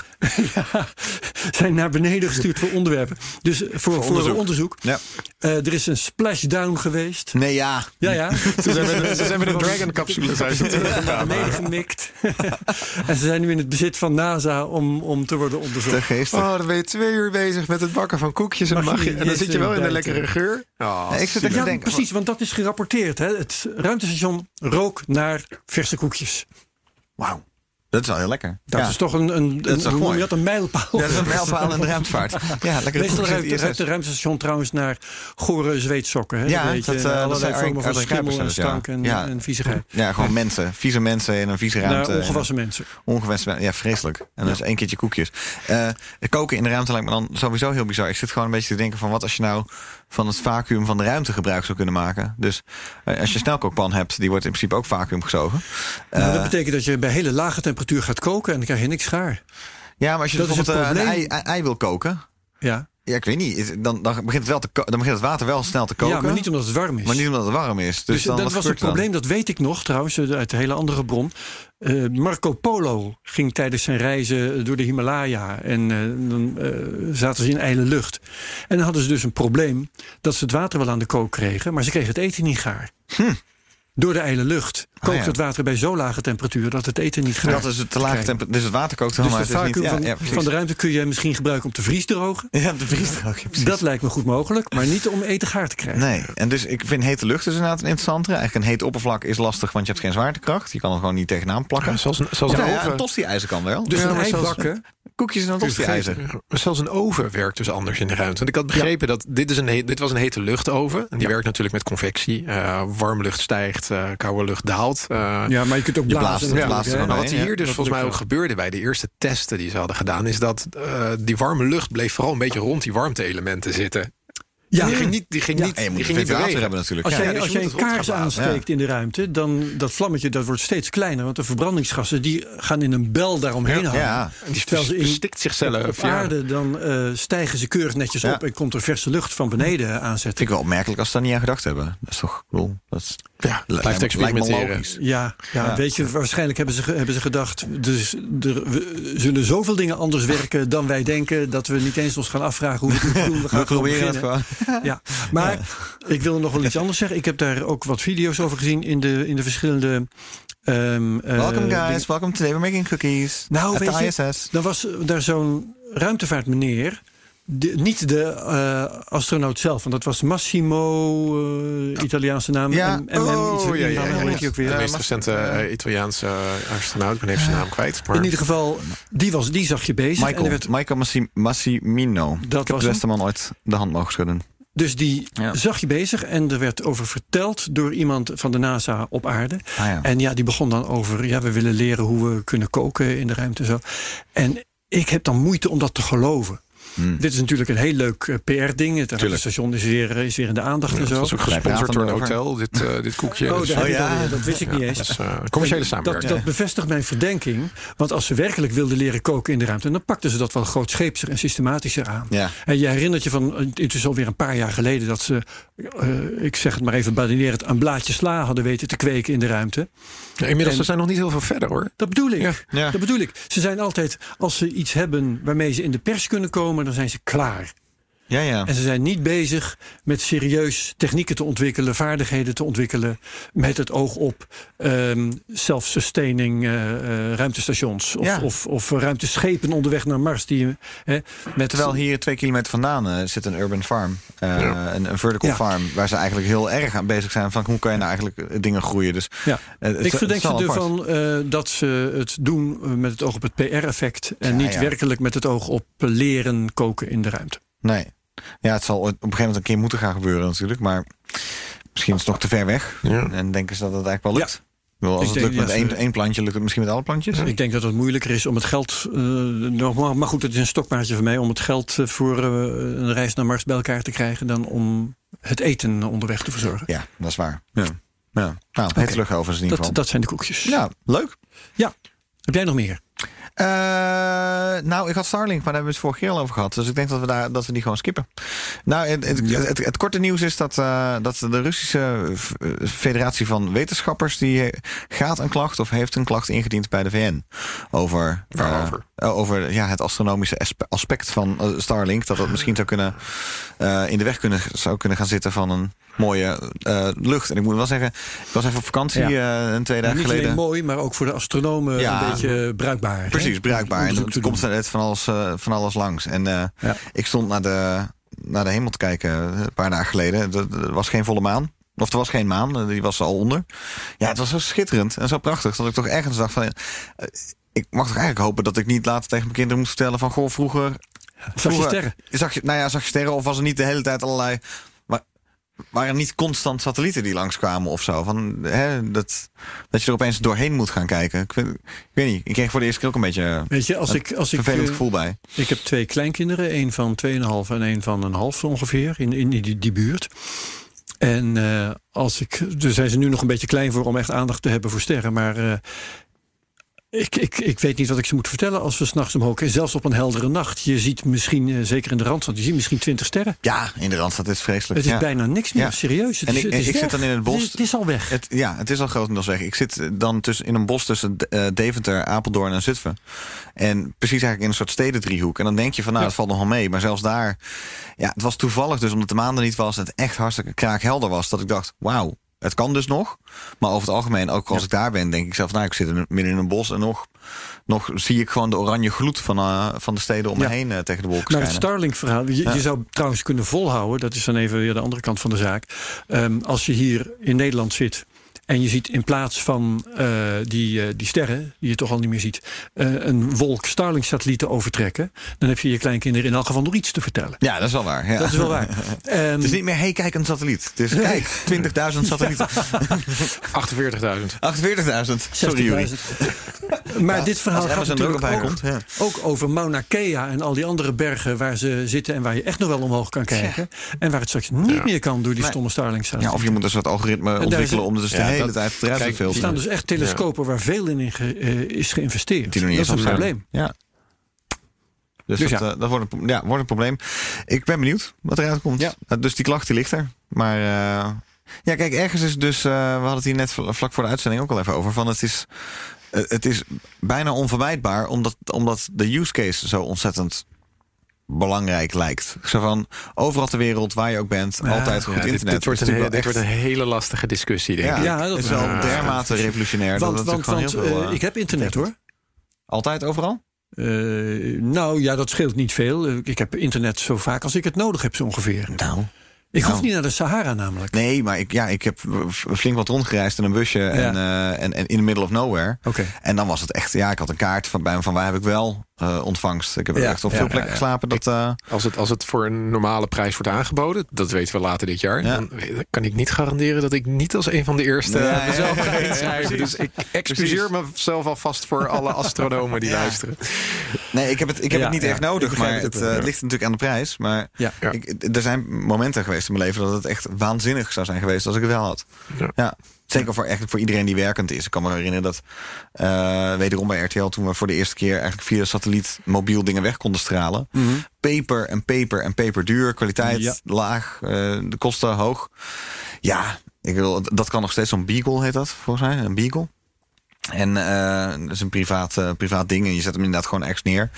Speaker 4: ja, zijn naar beneden gestuurd voor onderwerpen. Dus voor, voor,
Speaker 3: onderzoek.
Speaker 4: onderzoek.
Speaker 3: Ja.
Speaker 4: Eh, er is een splashdown geweest.
Speaker 3: Nee, ja.
Speaker 4: Ja, ja. [laughs] [laughs]
Speaker 5: Ze zijn met de, ze zijn met de Dragon-capsule.
Speaker 4: Naar beneden gemikt. en ze zijn nu in het bezit van NASA om, om te worden
Speaker 3: Te
Speaker 4: onderzocht.
Speaker 3: geestig.
Speaker 5: Oh, dan ben je twee uur bezig met het bakken van koekjes. En,
Speaker 4: Mag je
Speaker 5: en dan zit je wel in de
Speaker 4: bijten.
Speaker 5: lekkere geur. Oh,
Speaker 3: Nee, ik zit
Speaker 4: Ja,
Speaker 3: denken.
Speaker 4: precies, want dat is gerapporteerd. Hè. Het ruimtestation rook naar verse koekjes.
Speaker 3: Wauw. Dat is wel heel lekker.
Speaker 4: Dat
Speaker 3: ja.
Speaker 4: is toch een, een,
Speaker 3: Dat is
Speaker 4: een,
Speaker 3: toch
Speaker 4: hoe noem
Speaker 3: mooi?
Speaker 4: je dat, een mijlpaal.
Speaker 3: Ja, dat is een mijlpaal in de ruimtevaart. [laughs] Ja, lekker de
Speaker 4: Meestal ruikt,
Speaker 3: het
Speaker 4: ruimtestation trouwens naar gore zweetsokken. Hè?
Speaker 3: Ja, dat, eh, dat
Speaker 4: allerlei
Speaker 3: zijn
Speaker 4: vormen van schimmel en
Speaker 3: Kuipers, ja.
Speaker 4: stank en,
Speaker 3: Ja.
Speaker 4: en viezigheid.
Speaker 3: Ja, gewoon mensen. Vieze mensen in een vieze ruimte.
Speaker 4: Naar ongewassen mensen.
Speaker 3: Ongewassen, ja, vreselijk. En dan is één keertje koekjes. Eh, koken in de ruimte lijkt me dan sowieso heel bizar. Ik zit gewoon een beetje te denken van wat als je nou van het vacuüm van de ruimte gebruik zou kunnen maken. Dus eh, als je een snelkookpan hebt, die wordt in principe ook vacuüm gezogen.
Speaker 4: Nou,
Speaker 3: Eh,
Speaker 4: dat betekent dat je bij hele lage temperatuur gaat koken en dan krijg je niks gaar.
Speaker 3: ja, maar als je
Speaker 4: dat
Speaker 3: bijvoorbeeld eh, een ei, wil koken.
Speaker 4: Ja.
Speaker 3: Ja, ik weet niet. Dan, dan, begint het wel te dan begint het water wel snel te koken.
Speaker 4: ja, maar niet omdat het warm is.
Speaker 3: maar niet omdat het warm is. Dus,
Speaker 4: Dus,
Speaker 3: dan,
Speaker 4: dat was het
Speaker 3: dan?
Speaker 4: probleem, dat weet ik nog trouwens, eh, uit een hele andere bron. Eh, Marco Polo ging tijdens zijn reizen door de Himalaya en eh, dan eh, zaten ze in ijle lucht. En dan hadden ze dus een probleem dat ze het water wel aan de kook kregen, maar ze kregen het eten niet gaar. Door de ijle lucht kookt
Speaker 3: Hm. ja.
Speaker 4: het water bij zo lage temperatuur dat het eten niet gaar
Speaker 3: Dat is het te lage temperatuur. Dus het water kookt wel,
Speaker 4: Dus het vacuüm van,
Speaker 3: ja, ja, precies.
Speaker 4: van de ruimte kun je misschien gebruiken om te vriesdrogen.
Speaker 3: Ja, ja, precies.
Speaker 4: Dat lijkt me goed mogelijk, maar niet om eten gaar te krijgen.
Speaker 3: Nee, en dus ik vind hete lucht is inderdaad een interessantere. Eigenlijk een heet oppervlak is lastig, want je hebt geen zwaartekracht. Je kan er gewoon niet tegenaan plakken.
Speaker 5: Ja, zoals een, zoals
Speaker 3: Ja,
Speaker 5: een
Speaker 3: een tosti-ijzer kan wel.
Speaker 4: Dus
Speaker 5: Ja,
Speaker 4: een ei bakken,
Speaker 3: koekjes en een tosti-ijzer.
Speaker 5: Maar zelfs een oven werkt dus anders in de ruimte. Want ik had begrepen dat dit, is een dit was een hete luchtoven. En die werkt natuurlijk met convectie. Eh warme lucht stijgt, eh, koude lucht daalt. Eh,
Speaker 4: ja, maar je kunt ook blazen.
Speaker 3: blaast blaast
Speaker 5: Maar wat hier
Speaker 3: ja.
Speaker 5: dus volgens mij ook gebeurde bij de eerste testen die ze hadden gedaan, is dat eh, die warme lucht bleef vooral een beetje rond die warmte-elementen zitten.
Speaker 4: Ja.
Speaker 5: Die ging niet, die ging
Speaker 4: Ja.
Speaker 5: niet,
Speaker 3: En je moet
Speaker 5: die
Speaker 3: een ventilator hebben natuurlijk.
Speaker 4: Als
Speaker 3: ja.
Speaker 4: jij,
Speaker 5: dus
Speaker 4: als
Speaker 5: je
Speaker 4: een kaars aansteekt in de ruimte, dan dat vlammetje dat wordt steeds kleiner. Want de verbrandingsgassen die gaan in een bel daaromheen hangen.
Speaker 3: Ja.
Speaker 5: En die
Speaker 4: Terwijl ze in-
Speaker 5: verstikt zichzelf.
Speaker 4: Op
Speaker 5: ja.
Speaker 4: aarde dan eh, stijgen ze keurig netjes
Speaker 3: Ja.
Speaker 4: op en komt er verse lucht van beneden aanzetten.
Speaker 3: Vind ik wel opmerkelijk als ze daar niet aan gedacht hebben. Dat is toch, bedoel, dat is,
Speaker 5: Ja,
Speaker 3: lijkt-
Speaker 5: blijft experimenteren.
Speaker 3: logisch.
Speaker 4: Ja, ja,
Speaker 3: Ja.
Speaker 4: weet je, waarschijnlijk hebben ze, hebben ze gedacht. Dus er we zullen zoveel dingen anders werken dan wij denken. dat we niet eens ons gaan afvragen hoe we het doen. We [laughs] gaan
Speaker 3: We proberen het
Speaker 4: beginnen.
Speaker 3: gewoon. [laughs]
Speaker 4: Ja, maar ik wil nog wel iets anders zeggen. Ik heb daar ook wat video's over gezien in de, in de verschillende. eh,
Speaker 3: Welcome guys, welcome today we're making cookies.
Speaker 4: Nou,
Speaker 3: at
Speaker 4: weet
Speaker 3: the
Speaker 4: je,
Speaker 3: ISS.
Speaker 4: Dan was daar zo'n ruimtevaartmeneer. De, niet de eh, astronaut zelf, want dat was Massimo, eh, Italiaanse naam.
Speaker 3: Ja.
Speaker 4: M- MM,
Speaker 5: Oh,
Speaker 4: iets,
Speaker 5: ja, ja, ja,
Speaker 4: ook weer?
Speaker 5: De meest recente eh, Italiaanse astronaut. Ik ben even zijn naam kwijt. Maar
Speaker 4: In ieder geval, die, was, die zag je bezig. En er
Speaker 3: Michael,
Speaker 4: werd,
Speaker 3: Michael Massi- Massimino.
Speaker 4: Dat
Speaker 3: ik heb
Speaker 4: was
Speaker 3: de beste man ooit de hand mogen schudden.
Speaker 4: dus die
Speaker 3: Ja.
Speaker 4: zag je bezig en er werd over verteld door iemand van de NASA op aarde.
Speaker 3: Ah, ja.
Speaker 4: En ja, die begon dan over, ja, we willen leren hoe we kunnen koken in de ruimte en zo. En ik heb dan moeite om dat te geloven.
Speaker 3: Hmm.
Speaker 4: Dit is natuurlijk een heel leuk eh, PR-ding. Het
Speaker 3: Tuurlijk.
Speaker 4: station is weer, is weer in de aandacht en
Speaker 5: het
Speaker 4: zo.
Speaker 5: was ook gesponsord door een hotel, dit, eh, dit koekje.
Speaker 4: Oh,
Speaker 5: Dus, eh,
Speaker 4: je
Speaker 3: ja.
Speaker 4: het dat wist ik niet eens.
Speaker 5: dat is eh, commerciële
Speaker 4: Dat,
Speaker 5: samenwerking.
Speaker 4: dat bevestigt mijn verdenking. Want als ze werkelijk wilden leren koken in de ruimte... dan pakten ze dat wel grootscheepser en systematischer aan.
Speaker 3: Ja.
Speaker 4: En je herinnert je van, het is alweer een paar jaar geleden... dat ze, eh, ik zeg het maar even badinerend... een blaadje sla hadden weten te kweken in de ruimte.
Speaker 5: Ja, inmiddels
Speaker 4: en-
Speaker 5: we zijn nog niet heel veel verder hoor.
Speaker 4: Dat bedoel ik.
Speaker 5: Ja.
Speaker 3: Ja.
Speaker 4: Dat bedoel ik. Ze zijn altijd, als ze iets hebben waarmee ze in de pers kunnen komen... dan zijn ze klaar.
Speaker 3: Ja, ja.
Speaker 4: En ze zijn niet bezig met serieus technieken te ontwikkelen, vaardigheden te ontwikkelen. met het oog op ehm self-sustaining eh, eh, ruimtestations. Of,
Speaker 3: Ja.
Speaker 4: of, of ruimteschepen onderweg naar Mars. Die, met,
Speaker 3: Terwijl hier twee kilometer vandaan eh, zit een urban farm. eh,
Speaker 5: Ja.
Speaker 3: een, een vertical
Speaker 4: Ja.
Speaker 3: farm. Waar ze eigenlijk heel erg aan bezig zijn. Van hoe kan je nou eigenlijk dingen groeien. Dus,
Speaker 4: Ja.
Speaker 3: het-
Speaker 4: ik
Speaker 3: het
Speaker 4: verdenk ze ervan eh, dat ze het doen met het oog op het PR-effect. En
Speaker 3: Ja,
Speaker 4: niet
Speaker 3: ja.
Speaker 4: werkelijk met het oog op leren koken in de ruimte.
Speaker 3: Nee. Ja, het zal op een gegeven moment een keer moeten gaan gebeuren natuurlijk. Maar misschien is het nog te ver weg.
Speaker 5: Ja.
Speaker 3: En denken ze dat het eigenlijk wel
Speaker 4: Ja.
Speaker 3: lukt. Bedoel, als
Speaker 4: Ik
Speaker 3: het
Speaker 4: denk,
Speaker 3: lukt met
Speaker 4: ja,
Speaker 3: één, één plantje, lukt het misschien met alle plantjes.
Speaker 4: Ik denk dat het moeilijker is om het geld. eh, nog maar, goed, het is een stokpaardje van mij. om het geld eh, voor eh, een reis naar Mars bij elkaar te krijgen. dan om het eten onderweg te verzorgen.
Speaker 3: Ja, dat is waar. Ja. Ja. Nou, heet terug over in ieder
Speaker 4: Dat,
Speaker 3: geval.
Speaker 4: dat zijn de koekjes.
Speaker 3: Ja, leuk.
Speaker 4: Heb jij nog meer?
Speaker 3: Eh, nou, ik had Starlink, maar daar hebben we het vorige keer al over gehad. Dus ik denk dat we, daar, dat we die gewoon skippen. Nou, het, het, het, het korte nieuws is dat, eh, dat de Russische eh, Federatie van Wetenschappers... die gaat een klacht of heeft een klacht ingediend bij de VN. Over, over ja, het astronomische aspe- aspect van Starlink. Dat dat misschien zou kunnen, in de weg kunnen, zou kunnen gaan zitten van een mooie eh, lucht. En ik moet wel zeggen, ik was even op vakantie eh, een twee dagen
Speaker 4: Niet
Speaker 3: geleden.
Speaker 4: alleen mooi, maar ook voor de astronomen
Speaker 3: Ja.
Speaker 4: een beetje bruikbaar. hè?
Speaker 3: Precies, bruikbaar. En er komt
Speaker 4: doen.
Speaker 3: net van alles, eh, van alles langs. En
Speaker 4: Ja.
Speaker 3: ik stond naar de, naar de hemel te kijken een paar dagen geleden. Er, er was geen volle maan. Of er was geen maan, die was er al onder. Ja, het was zo schitterend en zo prachtig dat ik toch ergens dacht van... ik mag toch eigenlijk hopen dat ik niet later tegen mijn kinderen moet vertellen van... Goh, vroeger...
Speaker 4: Zag je sterren?
Speaker 3: Zag je, nou ja, zag je sterren of was er niet de hele tijd allerlei... Waren niet constant satellieten die langskwamen of zo? Van, hè, dat, dat je er opeens doorheen moet gaan kijken. Ik, vind- ik weet niet, ik kreeg voor de eerste keer ook een beetje
Speaker 4: Weet je, als
Speaker 3: een
Speaker 4: ik, als ik,
Speaker 3: vervelend
Speaker 4: eh,
Speaker 3: gevoel bij.
Speaker 4: ik heb twee kleinkinderen, één van 2,5 en één van een half ongeveer, in, in die, die buurt. En eh, als ik, dus zijn ze nu nog een beetje klein voor om echt aandacht te hebben voor sterren. Maar eh, ik, ik, ik weet niet wat ik ze moet vertellen als we s'nachts omhoog. Zelfs op een heldere nacht. Je ziet misschien, eh, zeker in de Randstad, je ziet misschien 20 sterren.
Speaker 3: Ja, in de Randstad is het vreselijk.
Speaker 4: Het is
Speaker 3: ja.
Speaker 4: bijna niks meer,
Speaker 3: Ja.
Speaker 4: serieus. Het
Speaker 3: En
Speaker 4: is,
Speaker 3: ik-
Speaker 4: het is
Speaker 3: ik zit dan in het bos.
Speaker 4: Het is, het is al weg.
Speaker 3: Het, ja, het is al grotendeels weg. Ik zit eh, dan tussen, in een bos tussen eh, Deventer, Apeldoorn en Zutphen. En precies eigenlijk in een soort stedendriehoek. En dan denk je van, nou,
Speaker 4: Ja.
Speaker 3: het valt nog wel mee. Maar zelfs daar, ja, het was toevallig dus omdat de maan er niet was... en het echt hartstikke kraakhelder was, dat ik dacht, wauw, het kan dus nog. Maar over het algemeen, ook als ik daar ben, denk ik zelf... nou, ik zit in- midden in een bos en nog, nog zie ik gewoon de oranje gloed... van, eh, van de steden om
Speaker 4: Ja.
Speaker 3: me heen eh, tegen de wolken
Speaker 4: Maar het
Speaker 3: schijnen.
Speaker 4: Starlink-verhaal, je,
Speaker 3: Ja.
Speaker 4: je zou trouwens kunnen volhouden, dat is dan even weer de andere kant van de zaak. Ehm, als je hier in Nederland zit En je ziet in plaats van eh, die, eh, die sterren, die je toch al niet meer ziet, eh, een wolk Starlink-satellieten overtrekken. Dan heb je je kleinkinderen in elk geval nog iets te vertellen.
Speaker 3: Ja, dat is wel waar. Ja.
Speaker 4: Dat is wel waar. [laughs] Ehm,
Speaker 3: Het is niet meer, hey, kijk een satelliet. Het is, kijk, [laughs] 20.000 satellieten. [laughs]
Speaker 5: 48.000.
Speaker 3: 48.000. Sorry, Juri.
Speaker 4: 60.000. Maar dit verhaal gaat natuurlijk
Speaker 3: bij
Speaker 4: ook,
Speaker 3: komt. Ja.
Speaker 4: ook over Mauna Kea en al die andere bergen waar ze zitten en waar je echt nog wel omhoog kan kijken. En waar het straks niet
Speaker 5: Ja.
Speaker 4: meer kan door die stomme Starlink
Speaker 3: Ja, of je moet een soort algoritme ontwikkelen om dus de
Speaker 5: Ja,
Speaker 3: hele
Speaker 5: dat-
Speaker 3: tijd
Speaker 5: kijk,
Speaker 4: Er staan dus echt telescopen waar veel in ge- eh, is geïnvesteerd.
Speaker 3: Die
Speaker 4: dat is een probleem.
Speaker 3: Ja. Dus,
Speaker 4: Dus
Speaker 3: dat,
Speaker 4: ja.
Speaker 3: dat wordt, een, ja, wordt een probleem. Ik ben benieuwd wat eruit komt.
Speaker 4: Ja.
Speaker 3: Eh, dus die klacht die ligt er. Maar ja, kijk, ergens is dus... we hadden het hier net vl- vlak voor de uitzending ook al even over. Van het is, het is bijna onvermijdbaar omdat, omdat de use case zo ontzettend belangrijk lijkt. Zo van overal ter wereld, waar je ook bent,
Speaker 4: Ja,
Speaker 3: altijd goed
Speaker 5: Ja,
Speaker 3: internet.
Speaker 5: dit wordt
Speaker 3: is
Speaker 5: een, dit wordt een hele lastige discussie, denk
Speaker 3: ja,
Speaker 5: ik.
Speaker 4: Ja, dat
Speaker 3: het is
Speaker 4: wel.
Speaker 3: dermate revolutionair.
Speaker 4: Want,
Speaker 3: dat
Speaker 4: want, want
Speaker 3: heel veel,
Speaker 4: eh,
Speaker 3: eh,
Speaker 4: ik heb internet hoor.
Speaker 3: Altijd overal?
Speaker 4: Eh, nou ja, dat scheelt niet veel. Ik heb internet zo vaak als ik het nodig heb, zo ongeveer.
Speaker 3: Nou.
Speaker 4: Ik hoef
Speaker 3: Nou.
Speaker 4: niet naar de Sahara namelijk.
Speaker 3: Nee, maar ik, ja, ik heb flink wat rondgereisd in een busje en, eh, en, en in the middle of nowhere.
Speaker 4: Oké.
Speaker 3: En dan was het echt, ja, ik had een kaart van bij me van waar heb ik wel eh, ontvangst. Ik heb
Speaker 4: Ja,
Speaker 3: echt op veel
Speaker 4: ja,
Speaker 3: plekken
Speaker 4: ja.
Speaker 3: geslapen. Dat, eh,
Speaker 5: Als het, als het voor een normale prijs wordt aangeboden, dat weten we later dit jaar,
Speaker 3: Ja.
Speaker 5: dan kan ik niet garanderen dat ik niet als een van de eerste
Speaker 3: Nee,
Speaker 5: mezelf ga inschrijven. Dus ik excuseer mezelf alvast voor alle astronomen die luisteren.
Speaker 3: nee, ik heb het, ik heb het niet echt nodig, maar
Speaker 4: het
Speaker 3: het, eh,
Speaker 4: ja.
Speaker 3: ligt natuurlijk aan de prijs. Maar ik, er zijn momenten geweest in mijn leven dat het echt waanzinnig zou zijn geweest als ik het wel had.
Speaker 5: Ja.
Speaker 3: Zeker voor, eigenlijk voor iedereen die werkend is. Ik kan me herinneren dat eh, wederom bij RTL toen we voor de eerste keer eigenlijk via satelliet mobiel dingen weg konden stralen.
Speaker 4: Mhm.
Speaker 3: Peper en peper en peper duur, kwaliteit
Speaker 4: Ja.
Speaker 3: laag, eh, de kosten hoog. Ja, ik wil, dat kan nog steeds zo'n Beagle heet dat volgens mij, een Beagle. En eh, dat is een privaat, eh, privaat ding en je zet hem inderdaad gewoon ergens neer.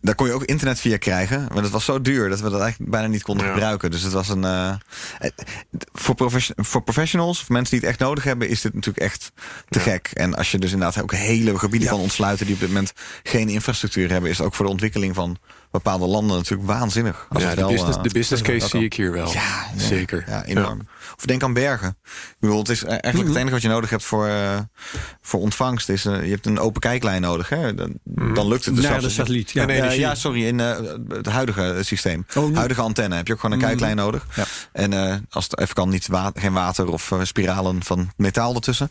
Speaker 3: Daar kon je ook internet via krijgen, maar dat was zo duur dat we dat eigenlijk bijna niet konden
Speaker 5: Ja.
Speaker 3: gebruiken. Dus het was een. eh, voor, profession- voor professionals, of mensen die het echt nodig hebben, is dit natuurlijk echt te
Speaker 5: Ja.
Speaker 3: gek. En als je dus inderdaad ook hele gebieden
Speaker 4: Ja.
Speaker 3: kan ontsluiten die op dit moment geen infrastructuur hebben, is het ook voor de ontwikkeling van bepaalde landen natuurlijk waanzinnig. Als
Speaker 5: Ja, de
Speaker 3: wel,
Speaker 5: business,
Speaker 3: eh,
Speaker 5: de business case zie ik hier wel.
Speaker 3: Ja, ja,
Speaker 5: Zeker.
Speaker 3: Ja, enorm. Of denk aan bergen. Ik bedoel, het is eigenlijk
Speaker 4: Mhm.
Speaker 3: het enige wat je nodig hebt voor, eh, voor ontvangst. Is, eh, je hebt een open kijklijn nodig. Hè? Dan, dan lukt het dus
Speaker 4: Naar de satelliet. Ja.
Speaker 5: En
Speaker 3: Ja, ja, sorry, in het huidige systeem.
Speaker 4: Oh,
Speaker 3: huidige antenne heb je ook gewoon een
Speaker 4: Mhm.
Speaker 3: kijklijn nodig.
Speaker 4: Ja.
Speaker 3: En als het even kan, niet wa geen water of spiralen van metaal ertussen.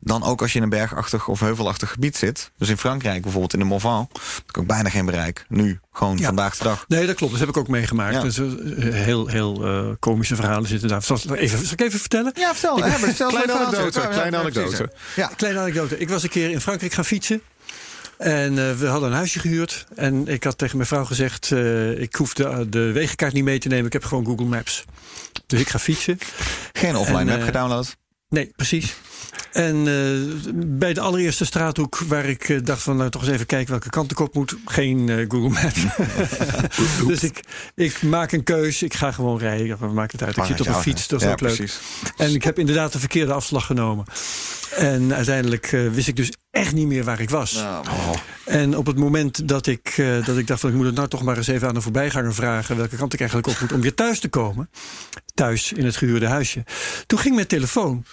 Speaker 3: Dan ook als je in een bergachtig of heuvelachtig gebied zit. Dus in Frankrijk bijvoorbeeld, in de Morvan. heb ik ook bijna geen bereik. Nu, gewoon
Speaker 4: Ja.
Speaker 3: vandaag de dag.
Speaker 4: Nee, dat klopt. Dat heb ik ook meegemaakt.
Speaker 3: Ja.
Speaker 4: Dus, eh, heel heel eh, komische verhalen zitten daar. Zal ik, even, zal ik even vertellen?
Speaker 3: Ja, vertel.
Speaker 4: Ik-
Speaker 3: Herbert, vertel [laughs]
Speaker 5: Kleine anekdote, kleine anekdote.
Speaker 3: Ja.
Speaker 4: Kleine anekdote. Ik was een keer in Frankrijk gaan fietsen. En eh, we hadden een huisje gehuurd. En ik had tegen mijn vrouw gezegd... ik hoef de, de wegenkaart niet mee te nemen. Ik heb gewoon Google Maps. Dus ik ga fietsen.
Speaker 3: Geen offline
Speaker 4: En,
Speaker 3: map gedownload.
Speaker 4: Nee, precies. En eh, bij de allereerste straathoek waar ik eh, dacht van nou toch eens even kijken welke kant ik op moet, geen eh, Google Maps. [laughs] dus ik, ik maak een keus, ik ga gewoon rijden. Wat maakt het uit? Ik zit op een fiets, dat is
Speaker 3: ja,
Speaker 4: ook leuk.
Speaker 3: Precies.
Speaker 4: En ik heb inderdaad de verkeerde afslag genomen. En uiteindelijk wist ik dus echt niet meer waar ik was.
Speaker 3: Nou,
Speaker 4: En op het moment dat ik, eh, dat ik dacht van ik moet het nou toch maar eens even aan een voorbijganger vragen welke kant ik eigenlijk op moet om weer thuis te komen. Thuis in het gehuurde huisje. Toen ging mijn telefoon.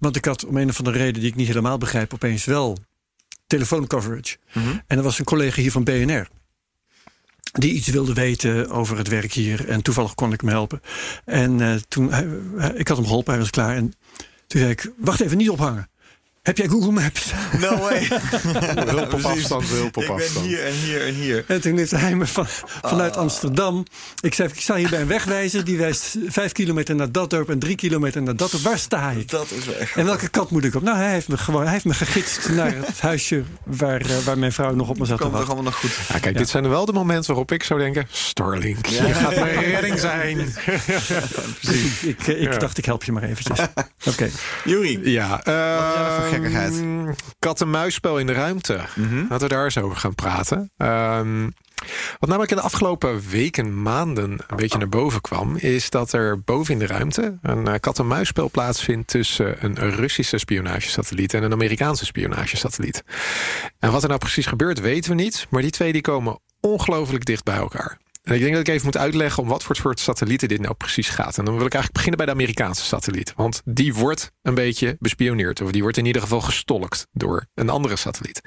Speaker 4: Want ik had om een of andere reden die ik niet helemaal begrijp opeens wel telefooncoverage. En er was een collega hier van BNR. Die iets wilde weten over het werk hier. En toevallig kon ik hem helpen. En eh, toen, hij- ik had hem geholpen, hij was klaar. En toen zei ik, wacht even, niet ophangen. Heb jij Google Maps?
Speaker 3: No way. [laughs]
Speaker 5: Hulp op
Speaker 3: Precies.
Speaker 5: afstand, hulp op
Speaker 3: ik ben
Speaker 5: afstand.
Speaker 3: hier en hier en hier.
Speaker 4: En toen heeft hij me van, vanuit
Speaker 3: Ah.
Speaker 4: Amsterdam. Ik zei, ik sta hier bij een wegwijzer. Die wijst vijf kilometer naar dat dorp en drie kilometer naar dat dorp. Waar sta ik?
Speaker 3: Dat is wel echt...
Speaker 4: En welke kant moet ik op? Nou, hij heeft me gewoon, hij heeft me gegidst naar het [laughs] huisje waar, eh, waar mijn vrouw nog op me zat te
Speaker 3: komt toch allemaal nog goed.
Speaker 5: Ja, kijk, dit zijn wel de momenten waarop ik zou denken... Starlink, je gaat mijn redding zijn. [laughs]
Speaker 4: Dus ik, ik, ik
Speaker 5: Ja.
Speaker 4: dacht, ik help je maar eventjes. Oké.
Speaker 3: Juri.
Speaker 5: Ja,
Speaker 3: jij
Speaker 5: ehm? Kat-en-muisspel in de ruimte. Laten we daar eens over gaan praten. Ehm, wat namelijk in de afgelopen weken, maanden een beetje naar boven kwam... is dat er boven in de ruimte een eh, kat-en-muisspel plaatsvindt... tussen een Russische spionagesatelliet en een Amerikaanse spionagesatelliet. En wat er nou precies gebeurt, weten we niet. Maar die twee die komen ongelooflijk dicht bij elkaar. En ik denk dat ik even moet uitleggen om wat voor soort satellieten dit nou precies gaat. En dan wil ik eigenlijk beginnen bij de Amerikaanse satelliet. Want die wordt een beetje bespioneerd. Of die wordt in ieder geval gestolkt door een andere satelliet.